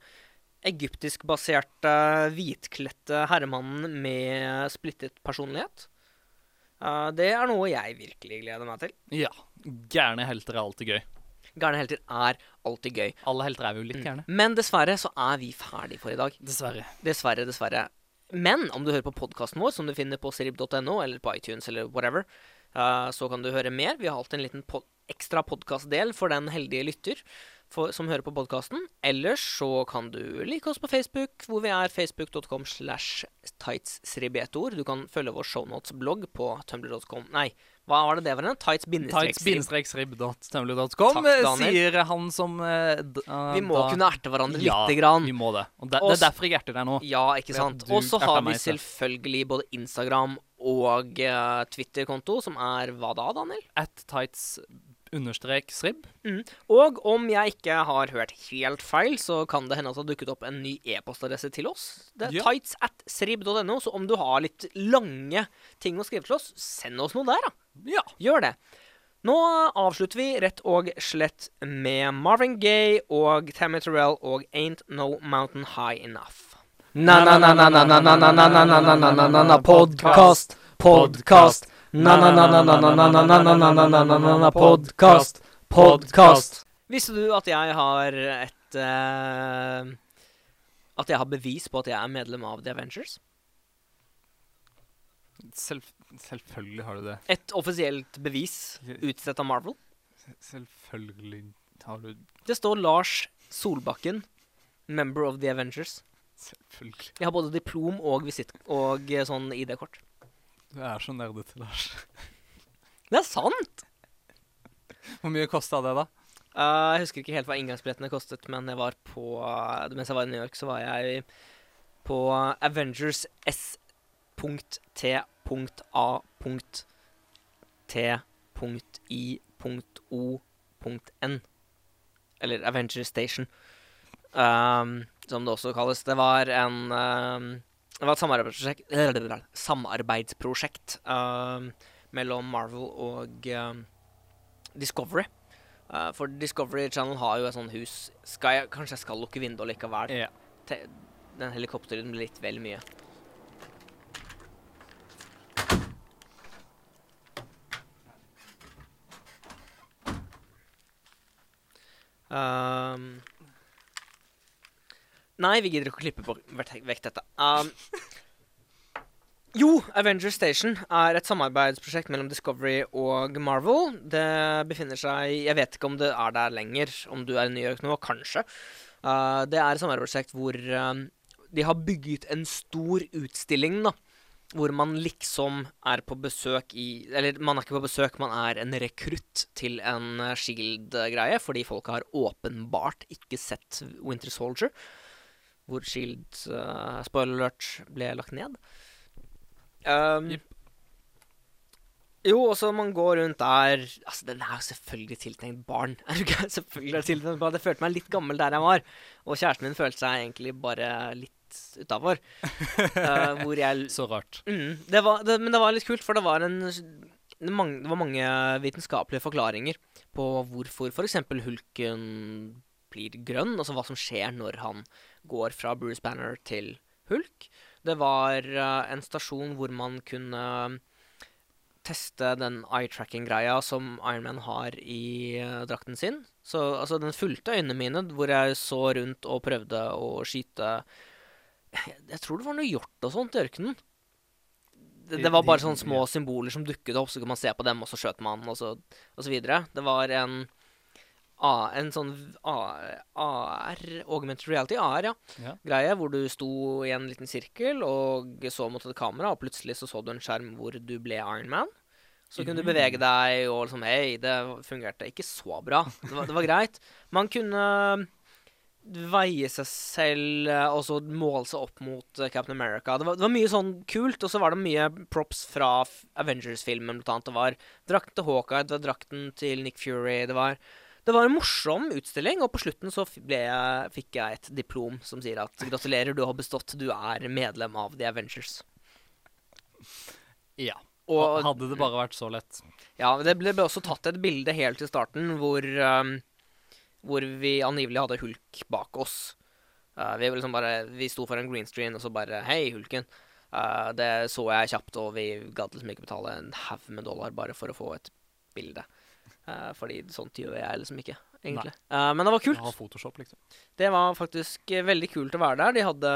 egyptisk-baserte, hvitkledte herremannen med splittet personlighet. Det er noe jeg virkelig gleder meg til. Ja. Gærne helter er alltid gøy. Gærne helter er alltid gøy. Alle helter er jo litt gærne. Men dessverre så er vi ferdig for i dag. Dessverre. Dessverre, dessverre. Men om du hører på podkasten vår, som du finner på serib.no eller på iTunes eller whatever, uh, så kan du høre mer. Vi har alltid en liten pod ekstra podkastdel for den heldige lytter for, som hører på podkasten. Ellers så kan du like oss på Facebook, hvor vi er facebook.com slash tightssrib i. Du kan følge vår shownotes-blogg på tumblr.com Nei, hva var det det var? Tights-rib.tumblr.com, sier han som uh, eh, Vi må da- kunne erte hverandre ja, lite grann. vi må det. Og det, det er derfor jeg erter deg nå. Ja, ikke sant. Og så har vi selvfølgelig både Instagram og uh, Twitter-konto, som er hva da, Daniel? At tights understrek srib. Og om jeg ikke har hørt helt feil, så kan det hende at det har dukket opp en ny e-postadresse til oss. Det er Ja. tights at srib.no, så om du har litt lange ting å skrive til oss, send oss noe der, da. Ja. Gjør det. Nå avslutter vi rett og slett med Marvin Gaye og Tammy Terrell og Ain't No Mountain High Enough. Na-na-na-na-na-na-na-na-na-na-na-na-na-na podcast, podcast, podcast. Visste du at jeg har et eh, At jeg har bevis på at jeg er medlem av The Avengers? Selv, selvfølgelig har du det. Et offisielt bevis utstedt av Marvel. Selvfølgelig har du Det står Lars Solbakken, member of The Avengers. Selvfølgelig. Jeg har både diplom og visitt og eh, sånn ID-kort. Du er så nerdete, Lars. Det er sant! Hvor mye kosta det, da? Uh, jeg husker ikke helt hva inngangsbillettene kostet, men jeg var på mens jeg var i New York, så var jeg på Avengers S.T.A.T.I.O.N. Eller Avengers Station, um, som det også kalles. Det var en um, Det var et samarbeidsprosjekt, samarbeidsprosjekt uh, mellom Marvel og uh, Discovery. Uh, for Discovery Channel har jo et sånt hus skal jeg, Kanskje jeg skal lukke vinduet likevel? Yeah. Te, den helikopterlyden blir litt vel mye. Um, nei, vi gidder ikke å klippe på, vekk dette. Um, jo, Avengers Station er et samarbeidsprosjekt mellom Discovery og Marvel. Det befinner seg Jeg vet ikke om det er der lenger, om du er i New York nå, kanskje. Uh, det er et samarbeidsprosjekt hvor um, de har bygget en stor utstilling, da. Hvor man liksom er på besøk i Eller man er ikke på besøk, man er en rekrutt til en uh, Shield-greie. Fordi folk har åpenbart ikke sett Winter Soldier. Hvor Shield, uh, spoiler alert, ble lagt ned. Um, yep. jo, også man går rundt der Altså, den er jo selvfølgelig tiltenkt barn. Er du ikke? selvfølgelig er tiltenkt barn. Jeg følte meg litt gammel der jeg var. Og kjæresten min følte seg egentlig bare litt utafor. hvor jeg Så rart. Mm, det var, det, men det var litt kult, for det var en det, mange, det var mange vitenskapelige forklaringer på hvorfor f.eks. hulken blir grønn. Altså hva som skjer når han går fra Bruce Banner til hulk. Det var eh, en stasjon hvor man kunne teste den eye-tracking-greia som Ironman har i eh, drakten sin. Så altså, den fulgte øynene mine, hvor jeg så rundt og prøvde å skyte jeg tror det var noe hjort og sånt i ørkenen. Det, det var bare sånne små symboler som dukket opp, så kunne man se på dem, og så skjøt man, og så, og så videre. Det var en A, en sånn AR, augmented reality, AR, ja, Ja. greie, hvor du sto i en liten sirkel og så mot et kamera, og plutselig så så du en skjerm hvor du ble Iron Man. Så kunne du bevege deg, og liksom Hei, det fungerte ikke så bra. Det var, det var greit. Man kunne veie seg selv eh, og så måle seg opp mot eh, Captain America. Det var, det var mye sånn kult, og så var det mye props fra Avengers-filmen, blant annet. Det var drakten til Hawkeye, det var drakten til Nick Fury. Det var, det var en morsom utstilling, og på slutten så jeg, fikk jeg et diplom som sier at gratulerer, du har bestått, du er medlem av The Avengers. Ja. Og Hadde det bare vært så lett. ja, det ble, også tatt et bilde helt til starten hvor, um, hvor vi angivelig hadde Hulk bak oss. Uh, vi, var liksom bare, vi sto foran green screen og så bare Hei, Hulken. Uh, det så jeg kjapt, og vi gadd liksom ikke betale en haug med dollar bare for å få et bilde. Uh, fordi sånt gjør jeg liksom ikke, egentlig. Uh, men det var kult. Ja, Photoshop, liksom. Det var faktisk eh, veldig kult å være der. De hadde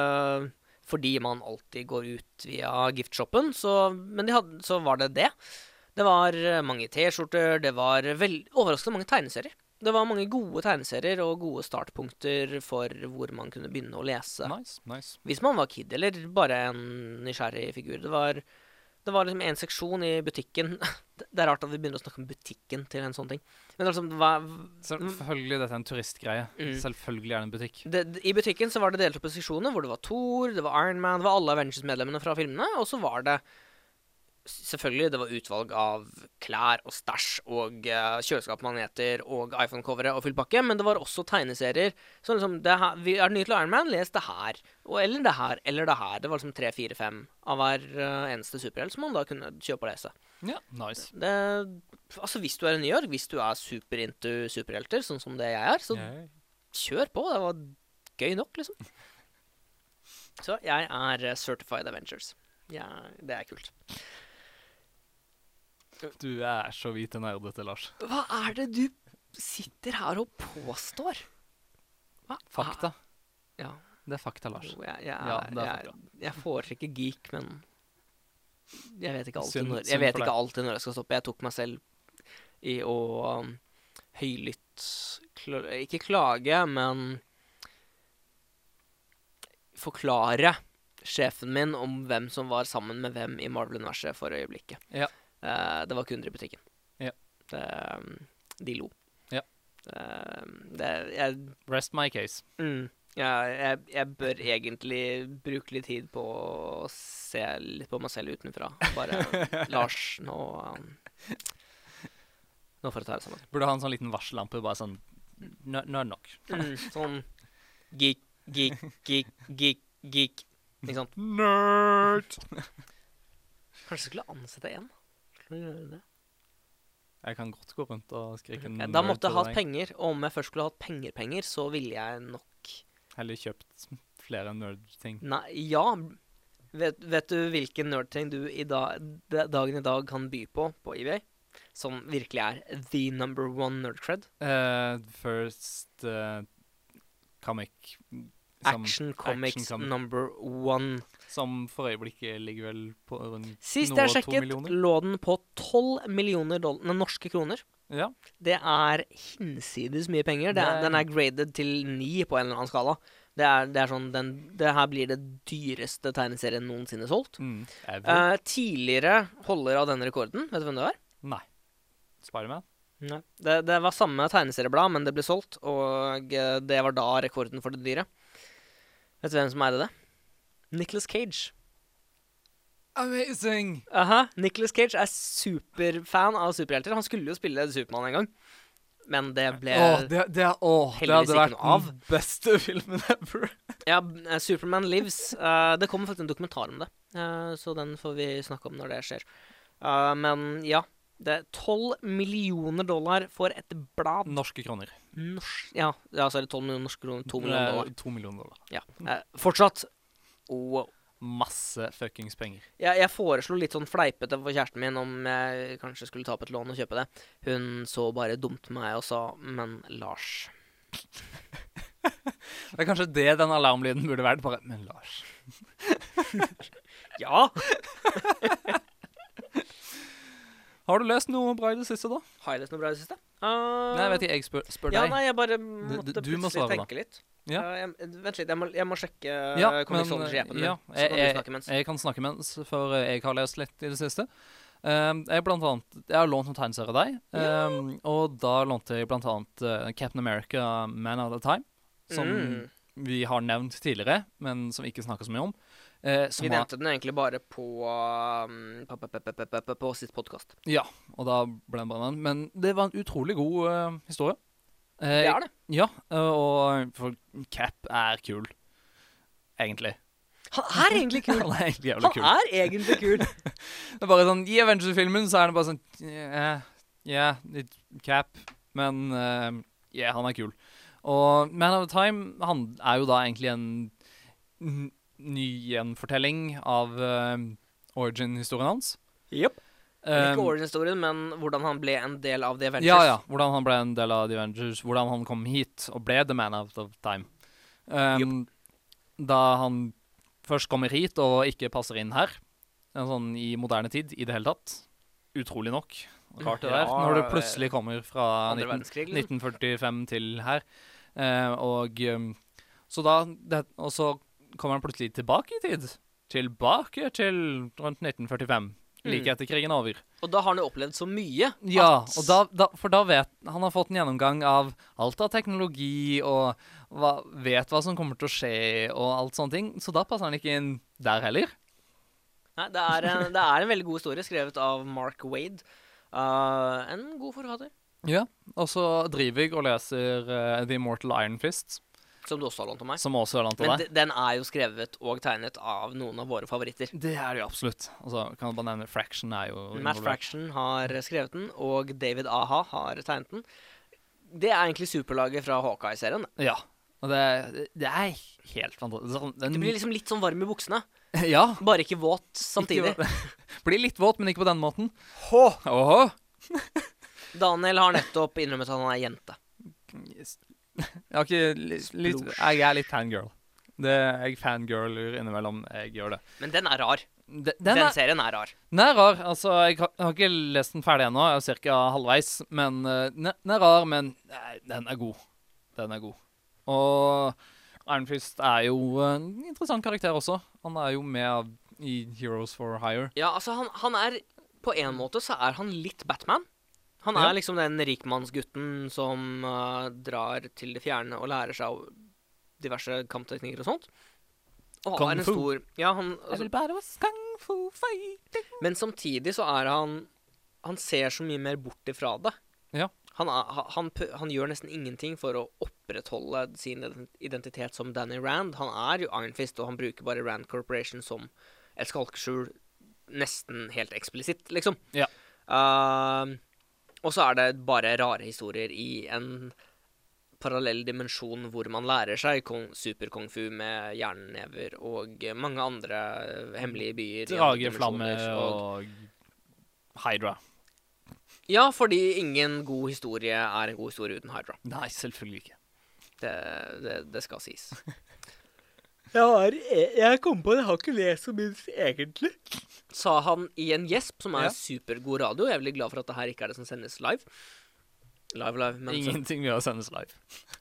Fordi man alltid går ut via giftshoppen, så Men de hadde, så var det det. Det var mange T-skjorter, det var overraskende mange tegneserier. Det var mange gode tegneserier og gode startpunkter for hvor man kunne begynne å lese. Nice, nice. Hvis man var kid, eller bare en nysgjerrig figur. Det var, det var liksom en seksjon i butikken. Det er rart at vi begynner å snakke om butikken til en sånn ting. Men altså, hva, Selvfølgelig, dette er en turistgreie. Mm. Selvfølgelig er det en butikk. det, I butikken så var det delt opp i seksjoner hvor det var Thor, det var Iron Man, det var alle Avengers-medlemmene fra filmene, og så var det Selvfølgelig, det var utvalg av klær og stæsj og uh, kjøleskapsmagneter og iPhone-covere og full pakke, men det var også tegneserier. Så liksom, det her, vi er ny til Iron Man, les det her. Og, eller det her, eller det her. Det var liksom tre, fire, fem av hver uh, eneste superhelt som man da kunne kjøpe og lese. Ja, nice. Det, altså Hvis du er i New York, hvis du er super into superhelter, sånn som det jeg er, så Ja. kjør på. Det var gøy nok, liksom. Så jeg er eh, certified Avengers. Ja, det er kult. Du er så hvite nerdete, Lars. Hva er det du sitter her og påstår? Hva? Fakta. Ja. Det er fakta, Lars. Jo, jeg, jeg, Ja, det er jeg, jeg foretrekker geek, men jeg vet ikke alltid når, jeg vet ikke alltid når jeg skal stoppe. Jeg tok meg selv i å um, høylytt kl Ikke klage, men forklare sjefen min om hvem som var sammen med hvem i Marvel-universet for øyeblikket. Ja. Eh, det var kunder i butikken. Ja. Um, de lo. Ja. Uh, det, jeg Rest my case. Mm. Ja, jeg, jeg bør egentlig bruke litt tid på å se litt på meg selv utenfra. Bare Lars, nå um, Nå får jeg ta det sammen. Burde ha en sånn liten varsellampe, bare sånn nå er det nok. Mm, sånn geek, geek, geek, geek, geek. Ikke sant? Nerd! Kanskje du skulle ansette en? Skulle jeg gjøre det? Jeg kan godt gå rundt og skrike okay, Da måtte jeg til hatt penger, og om jeg først skulle hatt penger, penger, så ville jeg nok Heller kjøpt flere nerd-ting. Nei, ja. Vet, vet du hvilken nerdting du i dag, dagen i dag kan by på på eBay? Som virkelig er the number one nerdcred? Uh, first uh, comic Action Comics Action comic, number one. Som for øyeblikket ligger vel på rundt Sist jeg sjekket, lå den på 12 millioner dollar, norske kroner. Ja. Det er hinsides mye penger. Det Det Den er graded til 9 på en eller annen skala. Det er, det er sånn, den, det her blir det dyreste tegneserien noensinne solgt. Mm. Eh, tidligere holder av denne rekorden, vet du hvem det var? Nei. Spiderman? Nei. Det, det var samme tegneserieblad, men det ble solgt, og eh, det var da rekorden for det dyre. Vet du hvem som eide det? Nicholas Cage. Amazing! Aha, Nicholas Cage er superfan av superhelter. Han skulle jo spille Supermann en gang, men det ble Åh, det, det, åh, det heldigvis hadde ikke vært noe av. den beste filmen ever. Ja, eh, Superman Lives. Uh, det kommer faktisk en dokumentar om det, uh, så den får vi snakke om når det skjer. Uh, men ja. Det er 12 millioner dollar for et blad. Norske kroner. Norsk, ja, ja, så er det 12 millioner norske kroner. 2 millioner dollar. Eh, To millioner dollar. Ja. Eh, fortsatt o masse fuckings penger. Jeg, jeg foreslo litt sånn fleipete for kjæresten min om jeg kanskje skulle ta opp et lån og kjøpe det. Hun så bare dumt på meg og sa 'men Lars'. Det er kanskje det den alarmlyden burde vært. Bare Men Lars. Ja! Har du lest noe bra i det siste, da? Har jeg lest noe bra i det siste? Uh, Nei, jeg vet ikke. Jeg spør, spør Ja, deg. nei, jeg bare du måtte må plutselig svare, da. tenke litt. Ja. Uh, jeg, vent litt, jeg må, jeg må sjekke uh, Ja, Comixology-appen min. ja, jeg, kan jeg, mens. jeg kan snakke mens, for eh, jeg har lest litt i det siste. Um, jeg, blant annet, jeg har lånt noen tegneserier av deg, um, og da lånte jeg blant annet eh, Captain America Man of the Time, som Mm. vi har nevnt tidligere, men som vi ikke snakker så mye om. Uh, som Vi nevnte den egentlig bare på, um, på, på, på, på sitt podkast. Ja, og da ble den bare den. Men det var en utrolig god uh, historie. Eh, Det er det. Ja, eh, og for Cap er kul, egentlig. Han er egentlig kul! Han er egentlig jævlig Han kul. er egentlig kul! Det er bare sånn, I Avengers-filmen så er det bare sånn Ja, yeah, litt Cap, men uh, yeah, han er kul. Og Man of Time han er jo da egentlig en ny gjenfortelling av uh, origin-historien hans. Yep. Ikke origin-historien, men hvordan han ble en del av The Avengers. Ja, ja. Hvordan han ble en del av The Avengers. Hvordan han kom hit og ble The Man of Time. Um, Da han først kommer hit og ikke passer inn her, en sånn i moderne tid i det hele tatt. Utrolig nok. Rart det der. Når du plutselig kommer fra 19, liksom. 1945 til her. Uh, og um, så da det, Og så kommer han plutselig tilbake i tid. Tilbake til rundt 1945. Like Mm. etter krigen er over. Og da har han jo opplevd så mye. Ja, da, da, for da vet Han har fått en gjennomgang av alt av teknologi og hva, vet hva som kommer til å skje og alt sånne ting. Så da passer han ikke inn der heller. Nei, det er, en, det er en veldig god historie skrevet av Mark Wade. Uh, en god forfatter. Ja, Og så driver jeg og leser uh, The Immortal Iron Fist, Som du også har lånt av meg. som også har lånt av deg deg. den er jo skrevet og tegnet av noen av våre favoritter. Det er det jo absolutt. Altså, kan jeg bare nevne Fraction er jo Matt. Fraction har skrevet den, og David Aha har tegnet den. Det er egentlig superlaget fra Hawkeye-serien. Ja. Og det, det er helt fantastisk. Den- Du blir liksom litt sånn varm i buksene, Ja. bare ikke våt samtidig. Ikke, blir litt våt, men ikke på den måten. Åhå. Daniel har nettopp innrømmet at han er jente. Yes. Jeg, har ikke, litt, jeg er litt fangirl. Det, jeg fangirler innimellom. Jeg gjør det. Men den er rar. De, Den, den, er, serien er rar. den er rar. Altså, jeg har, jeg har ikke lest den ferdig ennå. Jeg er ca. halvveis. Men eh, den er rar, men nei, den er god. Den er god. Og Ironfist er jo en interessant karakter også. Han er jo med i Heroes for Hire. Ja, altså, han, han er På en måte så er han litt Batman. Han Ja. er liksom den rikmannsgutten som uh, drar til det fjerne og lærer seg av diverse kampteknikker og sånt. Og Kung har en fu. stor Ja, han altså. Men samtidig så er han Han ser så mye mer bort ifra det. Ja. Han, er, ha- han, han gjør nesten ingenting for å opprettholde sin identitet som Danny Rand. Han er jo Iron Fist, og han bruker bare Rand Corporation som et skalkeskjul nesten helt eksplisitt, liksom. Ja. Uh, og så er det bare rare historier i en parallell dimensjon hvor man lærer seg kong, super-kung fu med jernnever og mange andre hemmelige byer. Drageflamme dimensjoner, og Hydra. Ja, fordi ingen god historie er en god historie uten Hydra. Nei, selvfølgelig ikke. Det, det, det skal sies. Jeg, har, jeg kom på det, jeg har ikke lest så mye egentlig. Sa han i en gjesp, som er Ja. supergod radio. Jeg er veldig glad for at det her ikke er det som sendes live. Live, live, men Ingenting ved å sendes live.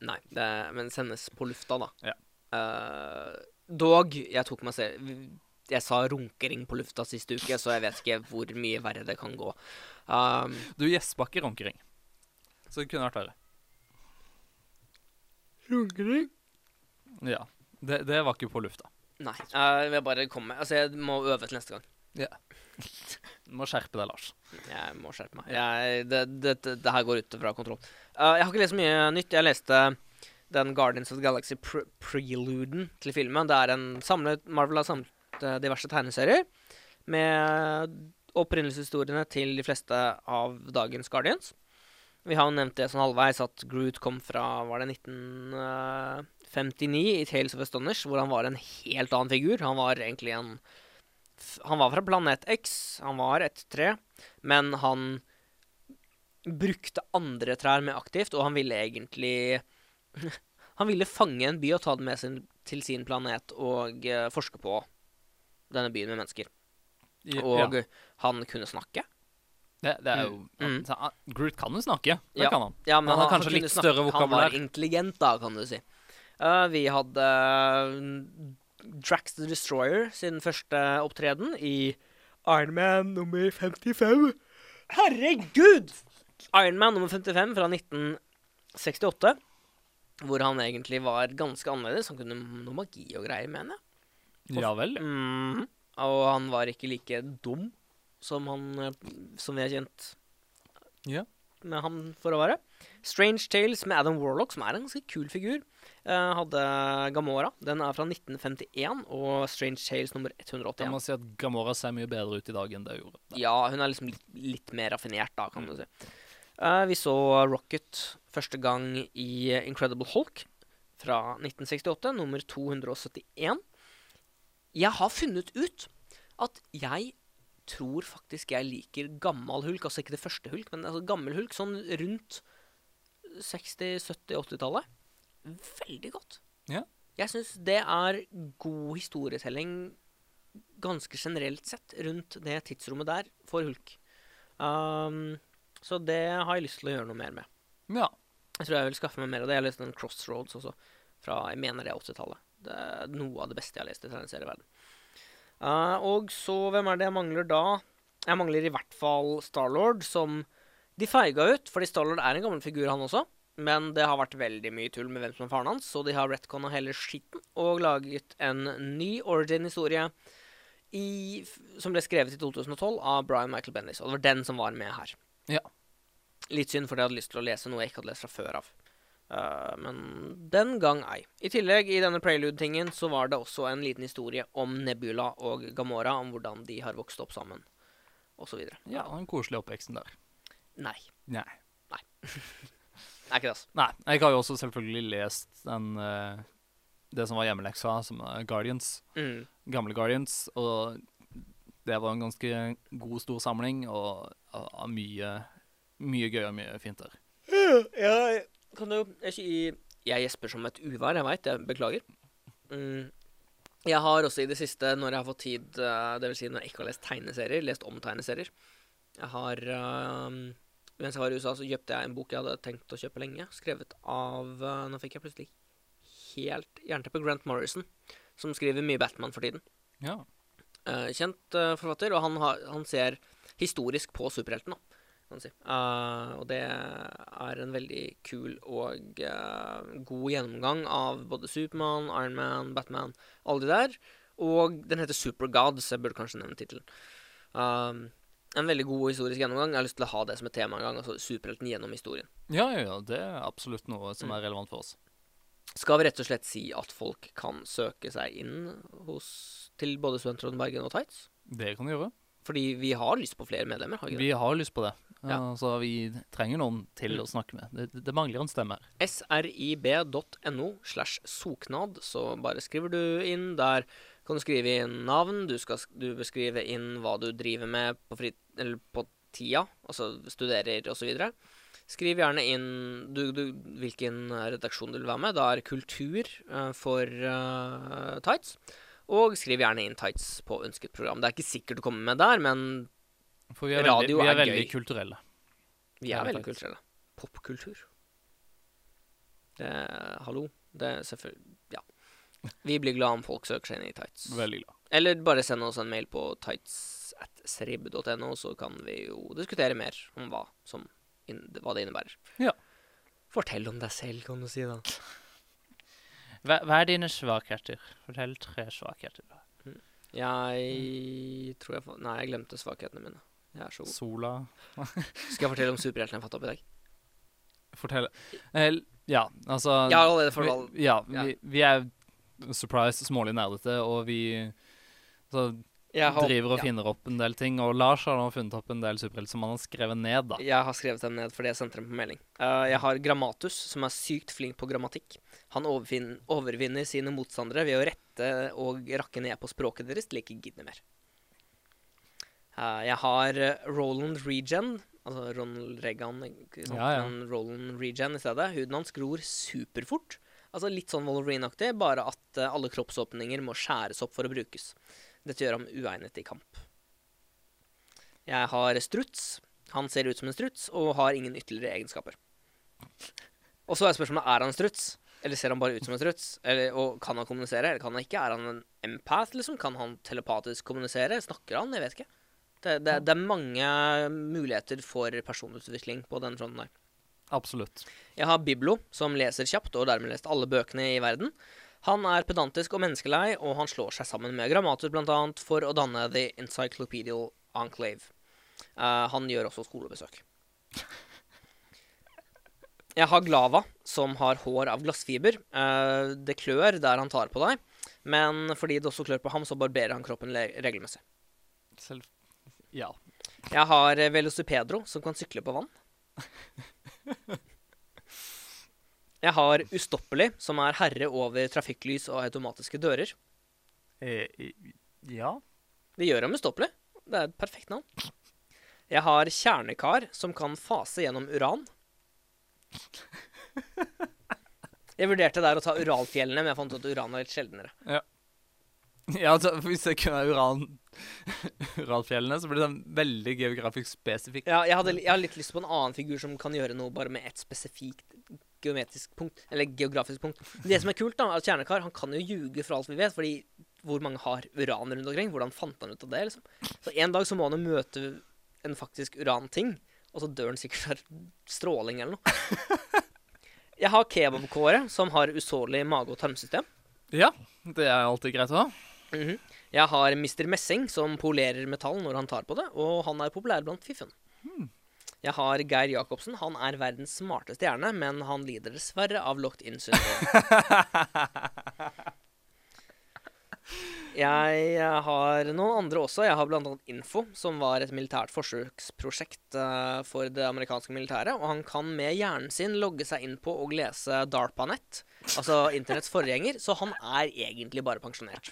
Nei, det, men sendes på lufta, da. Ja. Uh, dog, jeg tok meg selv Jeg sa runkering på lufta siste uke, så jeg vet ikke hvor mye verre det kan gå. Um, Du gjespa ikke runkering. Så det kunne vært verre. runkering? Ja. Det, det var ikke på lufta. Nei. jeg vil bare komme Altså, jeg må øve til neste gang. Ja. Du må skjerpe deg, Lars. Jeg må skjerpe meg. Jeg, det, det, det, det her går ut fra kontroll. Uh, jeg har ikke lest så mye nytt. Jeg leste den Guardians of the Galaxy pre preluden til filmen. Det er en samlet Marvel har samlet uh, diverse tegneserier med opprinnelseshistoriene til de fleste av dagens Guardians. Vi har jo nevnt det sånn halvveis at Groot kom fra var det 1959 i Tales of Astonish, hvor han var en helt annen figur. Han var egentlig en Han var fra planet X, han var et tre, men han brukte andre trær mer aktivt, og han ville egentlig Han ville fange en by og ta den med sin, til sin planet og uh, forske på denne byen med mennesker. Ja, Og han kunne snakke. Det, det er jo Mm. han, ah, Groot kan jo snakke. Det Ja. kan han. Ja, men Han har han, kanskje litt større større Han var intelligent, da, kan du si. Uh, vi hadde uh, Drax the Destroyer sin første opptreden i Iron Man nummer 55. Herregud! Iron Man nummer 55 fra 1968. Hvor han egentlig var ganske annerledes. Han kunne noe magi og greier, mener jeg. Ja vel. Mm, Og han var ikke like dum som han Som vi har kjent Ja. med han for å være. Strange Tales med Adam Warlock, som er en ganske kul figur, uh, hadde Gamora. Den er fra 1951, og Strange Tales nummer Jeg 181. må si at Gamora ser mye bedre ut i dag enn det hun gjorde. Ja, hun er liksom litt, litt mer raffinert, da, kan du si. Uh, vi så Rocket første gang i Incredible Hulk fra 1968, nummer 271. Jeg har funnet ut at jeg tror faktisk jeg liker gammel hulk. Altså ikke det første hulk, men altså gammel hulk sånn rundt 60-, 70-, 80-tallet. Veldig godt. Ja. Jeg syns det er god historietelling ganske generelt sett rundt det tidsrommet der for hulk. Um, så det har jeg lyst til å gjøre noe mer med. Ja. Jeg tror jeg vil skaffe meg mer av det. Jeg har lest den Crossroads også, fra jeg mener det er 80-tallet. Det er noe av det beste jeg har lest i tegneserieverden. Uh, og så, hvem er det jeg mangler da? Jeg mangler i hvert fall Starlord, som de feiga ut, fordi Starlord er en gammel figur, han også. Men det har vært veldig mye tull med hvem som er faren hans, så de har retconna hele skitten og laget en ny origin-historie som ble skrevet i 2012 av Brian Michael Bendis. Og det var den som var med her. Ja. Litt synd, fordi jeg hadde lyst til å lese noe jeg ikke hadde lest fra før av. Eh, men den gang ei. I tillegg, i denne prelude-tingen, så var det også en liten historie om Nebula og Gamora, om hvordan de har vokst opp sammen, videre. ja, den koselige oppveksten der. Nei. Nei. Nei. er ikke det, altså. Nei, jeg har jo også selvfølgelig lest den uh, Det som var hjemmeleksa, som er Guardians. Mm. Gamle Guardians. Og det var en ganske god, stor samling, og mye, mye gøy og mye fint der. Ja, Jeg kan du Jeg, jeg gjesper som et uvær, jeg veit. Jeg beklager. Mm. Jeg har også i det siste, når jeg har fått tid, uh, dvs. Si når jeg ikke har lest tegneserier, lest om tegneserier Jeg har uh, Mens jeg var i USA, så kjøpte jeg en bok jeg hadde tenkt å kjøpe lenge, skrevet av uh, Nå fikk jeg plutselig helt jernteppe Grant Morrison, som skriver mye Batman for tiden. Ja. Uh, kjent eh, forfatter, og han, har, han ser historisk på superhelten, da, kan man si. Uh, og det er en veldig kul og uh, god gjennomgang av både Supermann, Iron Man, Batman, alle de der. Og den heter Supergods, jeg burde kanskje nevne tittelen. Um, en veldig god historisk gjennomgang. Jeg har lyst til å ha det som et tema en gang. Altså superhelten gjennom historien. ja, ja, ja. Det er absolutt noe som er relevant for oss. Skal vi rett og slett si at folk kan søke seg inn hos, til både Studentråden Bergen og Tights? Det kan de gjøre. Fordi vi har lyst på flere medlemmer, har vi ikke det? Vi har lyst på det. Ja. Uh, så vi trenger noen til Mm. å snakke med. Det, det mangler en stemme her. srib.no slash soknad, så bare skriver du inn der. Kan du skrive inn navn, du, skal, sk- du beskrive inn hva du driver med på, frit, eller på tida, altså studerer osv. Skriv gjerne inn du, du, hvilken redaksjon du vil være med. Da er kultur uh, for uh, tights. Og skriv gjerne inn tights på ønsket program. Det er ikke sikkert du kommer med der, men For vi er Radio veldig, vi er er veldig gøy. kulturelle. vi er veldig faktisk. kulturelle. Popkultur. Det Hallo. Det er selvfølgelig Ja. Vi blir glad om folk søker seg inn i tights. Veldig glad. Eller bare send oss en mail på tights.srib.no, så kan vi jo diskutere mer om hva, som hva det innebærer. Ja. Fortell om deg selv, kan du si, da. Hva, hva er dine svakheter? Fortell tre svakheter. Jeg tror jeg får Nei, jeg glemte svakhetene mine. Jeg er så god. Sola Skal jeg fortelle om superhelten jeg fant opp i dag? Fortell eh, Ja, altså Jeg har allerede fortalt vi, ja, ja. Vi, vi er surprise smålig nerdete, og vi Så har, driver og ja, finner opp en del ting. Og Lars har nå funnet opp en del superhelter som han har skrevet ned, da. jeg har skrevet dem ned fordi jeg sendte dem på melding. Uh, jeg har Grammatus, som er sykt flink på grammatikk. Han overvinner sine motstandere ved å rette og rakke ned på språket deres til de ikke gidder mer. Eh, jeg har eh, Roland Regen, altså Ronald Reagan, ikke sant? Ja, ja. men Roland Regen i stedet. Huden hans gror superfort. Altså Litt sånn Wolverine-aktig, bare at uh, alle kroppsåpninger må skjæres opp for å brukes. Dette gjør ham uegnet i kamp. Jeg har struts. Han ser ut som en struts og har ingen ytterligere egenskaper. Og så er spørsmålet er han struts, eller ser han bare ut som en struts? Eller, og kan han kommunisere, eller kan han ikke? Er han en empath, liksom? Kan han telepatisk kommunisere? Snakker han? Jeg vet ikke. Det, det, det er mange muligheter for personutvikling på den fronten der. Absolutt. Jeg har Biblo, som leser kjapt og dermed lest alle bøkene i verden. Han er pedantisk og menneskelei, og han slår seg sammen med Grammatus bl.a. for å danne The Encyclopedial Enclave. Uh, han gjør også skolebesøk. Jeg har Glava, som har hår av glassfiber. Uh, det klør der han tar på deg, men fordi det også klør på ham, så barberer han kroppen regelmessig. Selv... Ja. Jeg har eh, Velocipedro, som kan sykle på vann. Jeg har Ustoppelig, som er herre over trafikklys og automatiske dører. Eh, ja. Det gjør ham ustoppelig. Det er et perfekt navn. Jeg har Kjernekar, som kan fase gjennom uran. Jeg vurderte der å ta Uralfjellene, men jeg fant ut at uran er litt sjeldnere. Ja, altså, hvis jeg kunne uran Uralfjellene, så blir det sånn veldig geografisk spesifikt. Ja, jeg, hadde, jeg har litt lyst på en annen figur som kan gjøre noe bare med et spesifikt geometrisk punkt. Eller geografisk punkt. Det som er kult, da, er at Kjernekar han kan jo ljuge for alt vi vet. Fordi hvor mange har uran rundt omkring? Hvordan fant han ut av det? liksom? Så en dag så må han jo møte en faktisk uranting, og så dør han sikkert av stråling eller noe. Jeg har kebabkåret, som har usårlig mage- og tarmsystem. Ja, det er alltid greit å ha. Mhm. Jeg har Mr. Messing, som polerer metall når han tar på det, og han er populær blant fiffen. Jeg har Geir Jacobsen. Han er verdens smarteste hjerne, men han lider dessverre av locked in syndrom. Jeg eh, har noen andre også. Jeg har annet Info, som var et militært forsøksprosjekt eh, for det amerikanske militæret. Og han kan med hjernen sin logge seg inn på og lese DARPANET, altså internetts forgjenger, så han er egentlig bare pensjonert.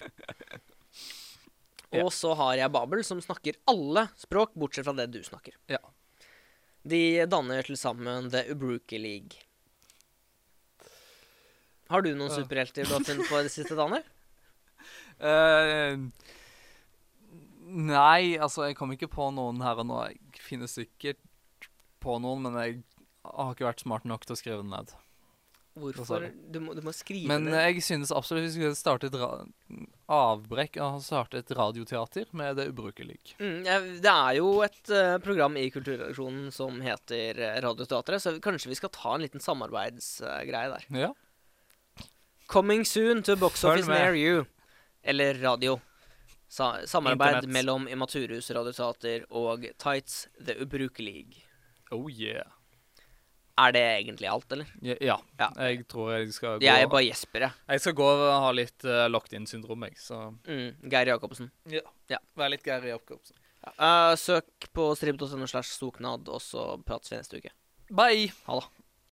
Og så har jeg Babel, som snakker alle språk, bortsett fra det du snakker. Ja. De danner til sammen The Ubruki League. Har du noen Ja. superhelter du har funnet på i det siste, Daniel? Eh, nei, altså, jeg kom ikke på noen her og nå. Jeg finner sikkert på noen, men jeg har ikke vært smart nok til å skrive den ned. Hvorfor? Du må, du må skrive Men ned. Men jeg synes absolutt vi skulle starte et avbrekk og starte et radioteater med Det ubrukelige. Mm, det er jo et uh, program i Kulturredaksjonen som heter uh, Radioteatret, så kanskje vi skal ta en liten samarbeidsgreie der. Ja. Coming soon to box office near you. Eller radio. Sa samarbeid Internet. mellom Imaturhus Radioteater og Tights The Ubrukelige. Oh yeah. Er det egentlig alt, eller? Ja, ja. Ja. jeg tror jeg skal gå Jeg er bare gjesper, jeg. Jeg skal gå og ha litt uh, locked in-syndrom, jeg, så Mm, Geir Jacobsen. Vær litt Geir Jacobsen. Eh, søk på strib.no slash soknad, og så prates vi neste uke. Bye! Ha det.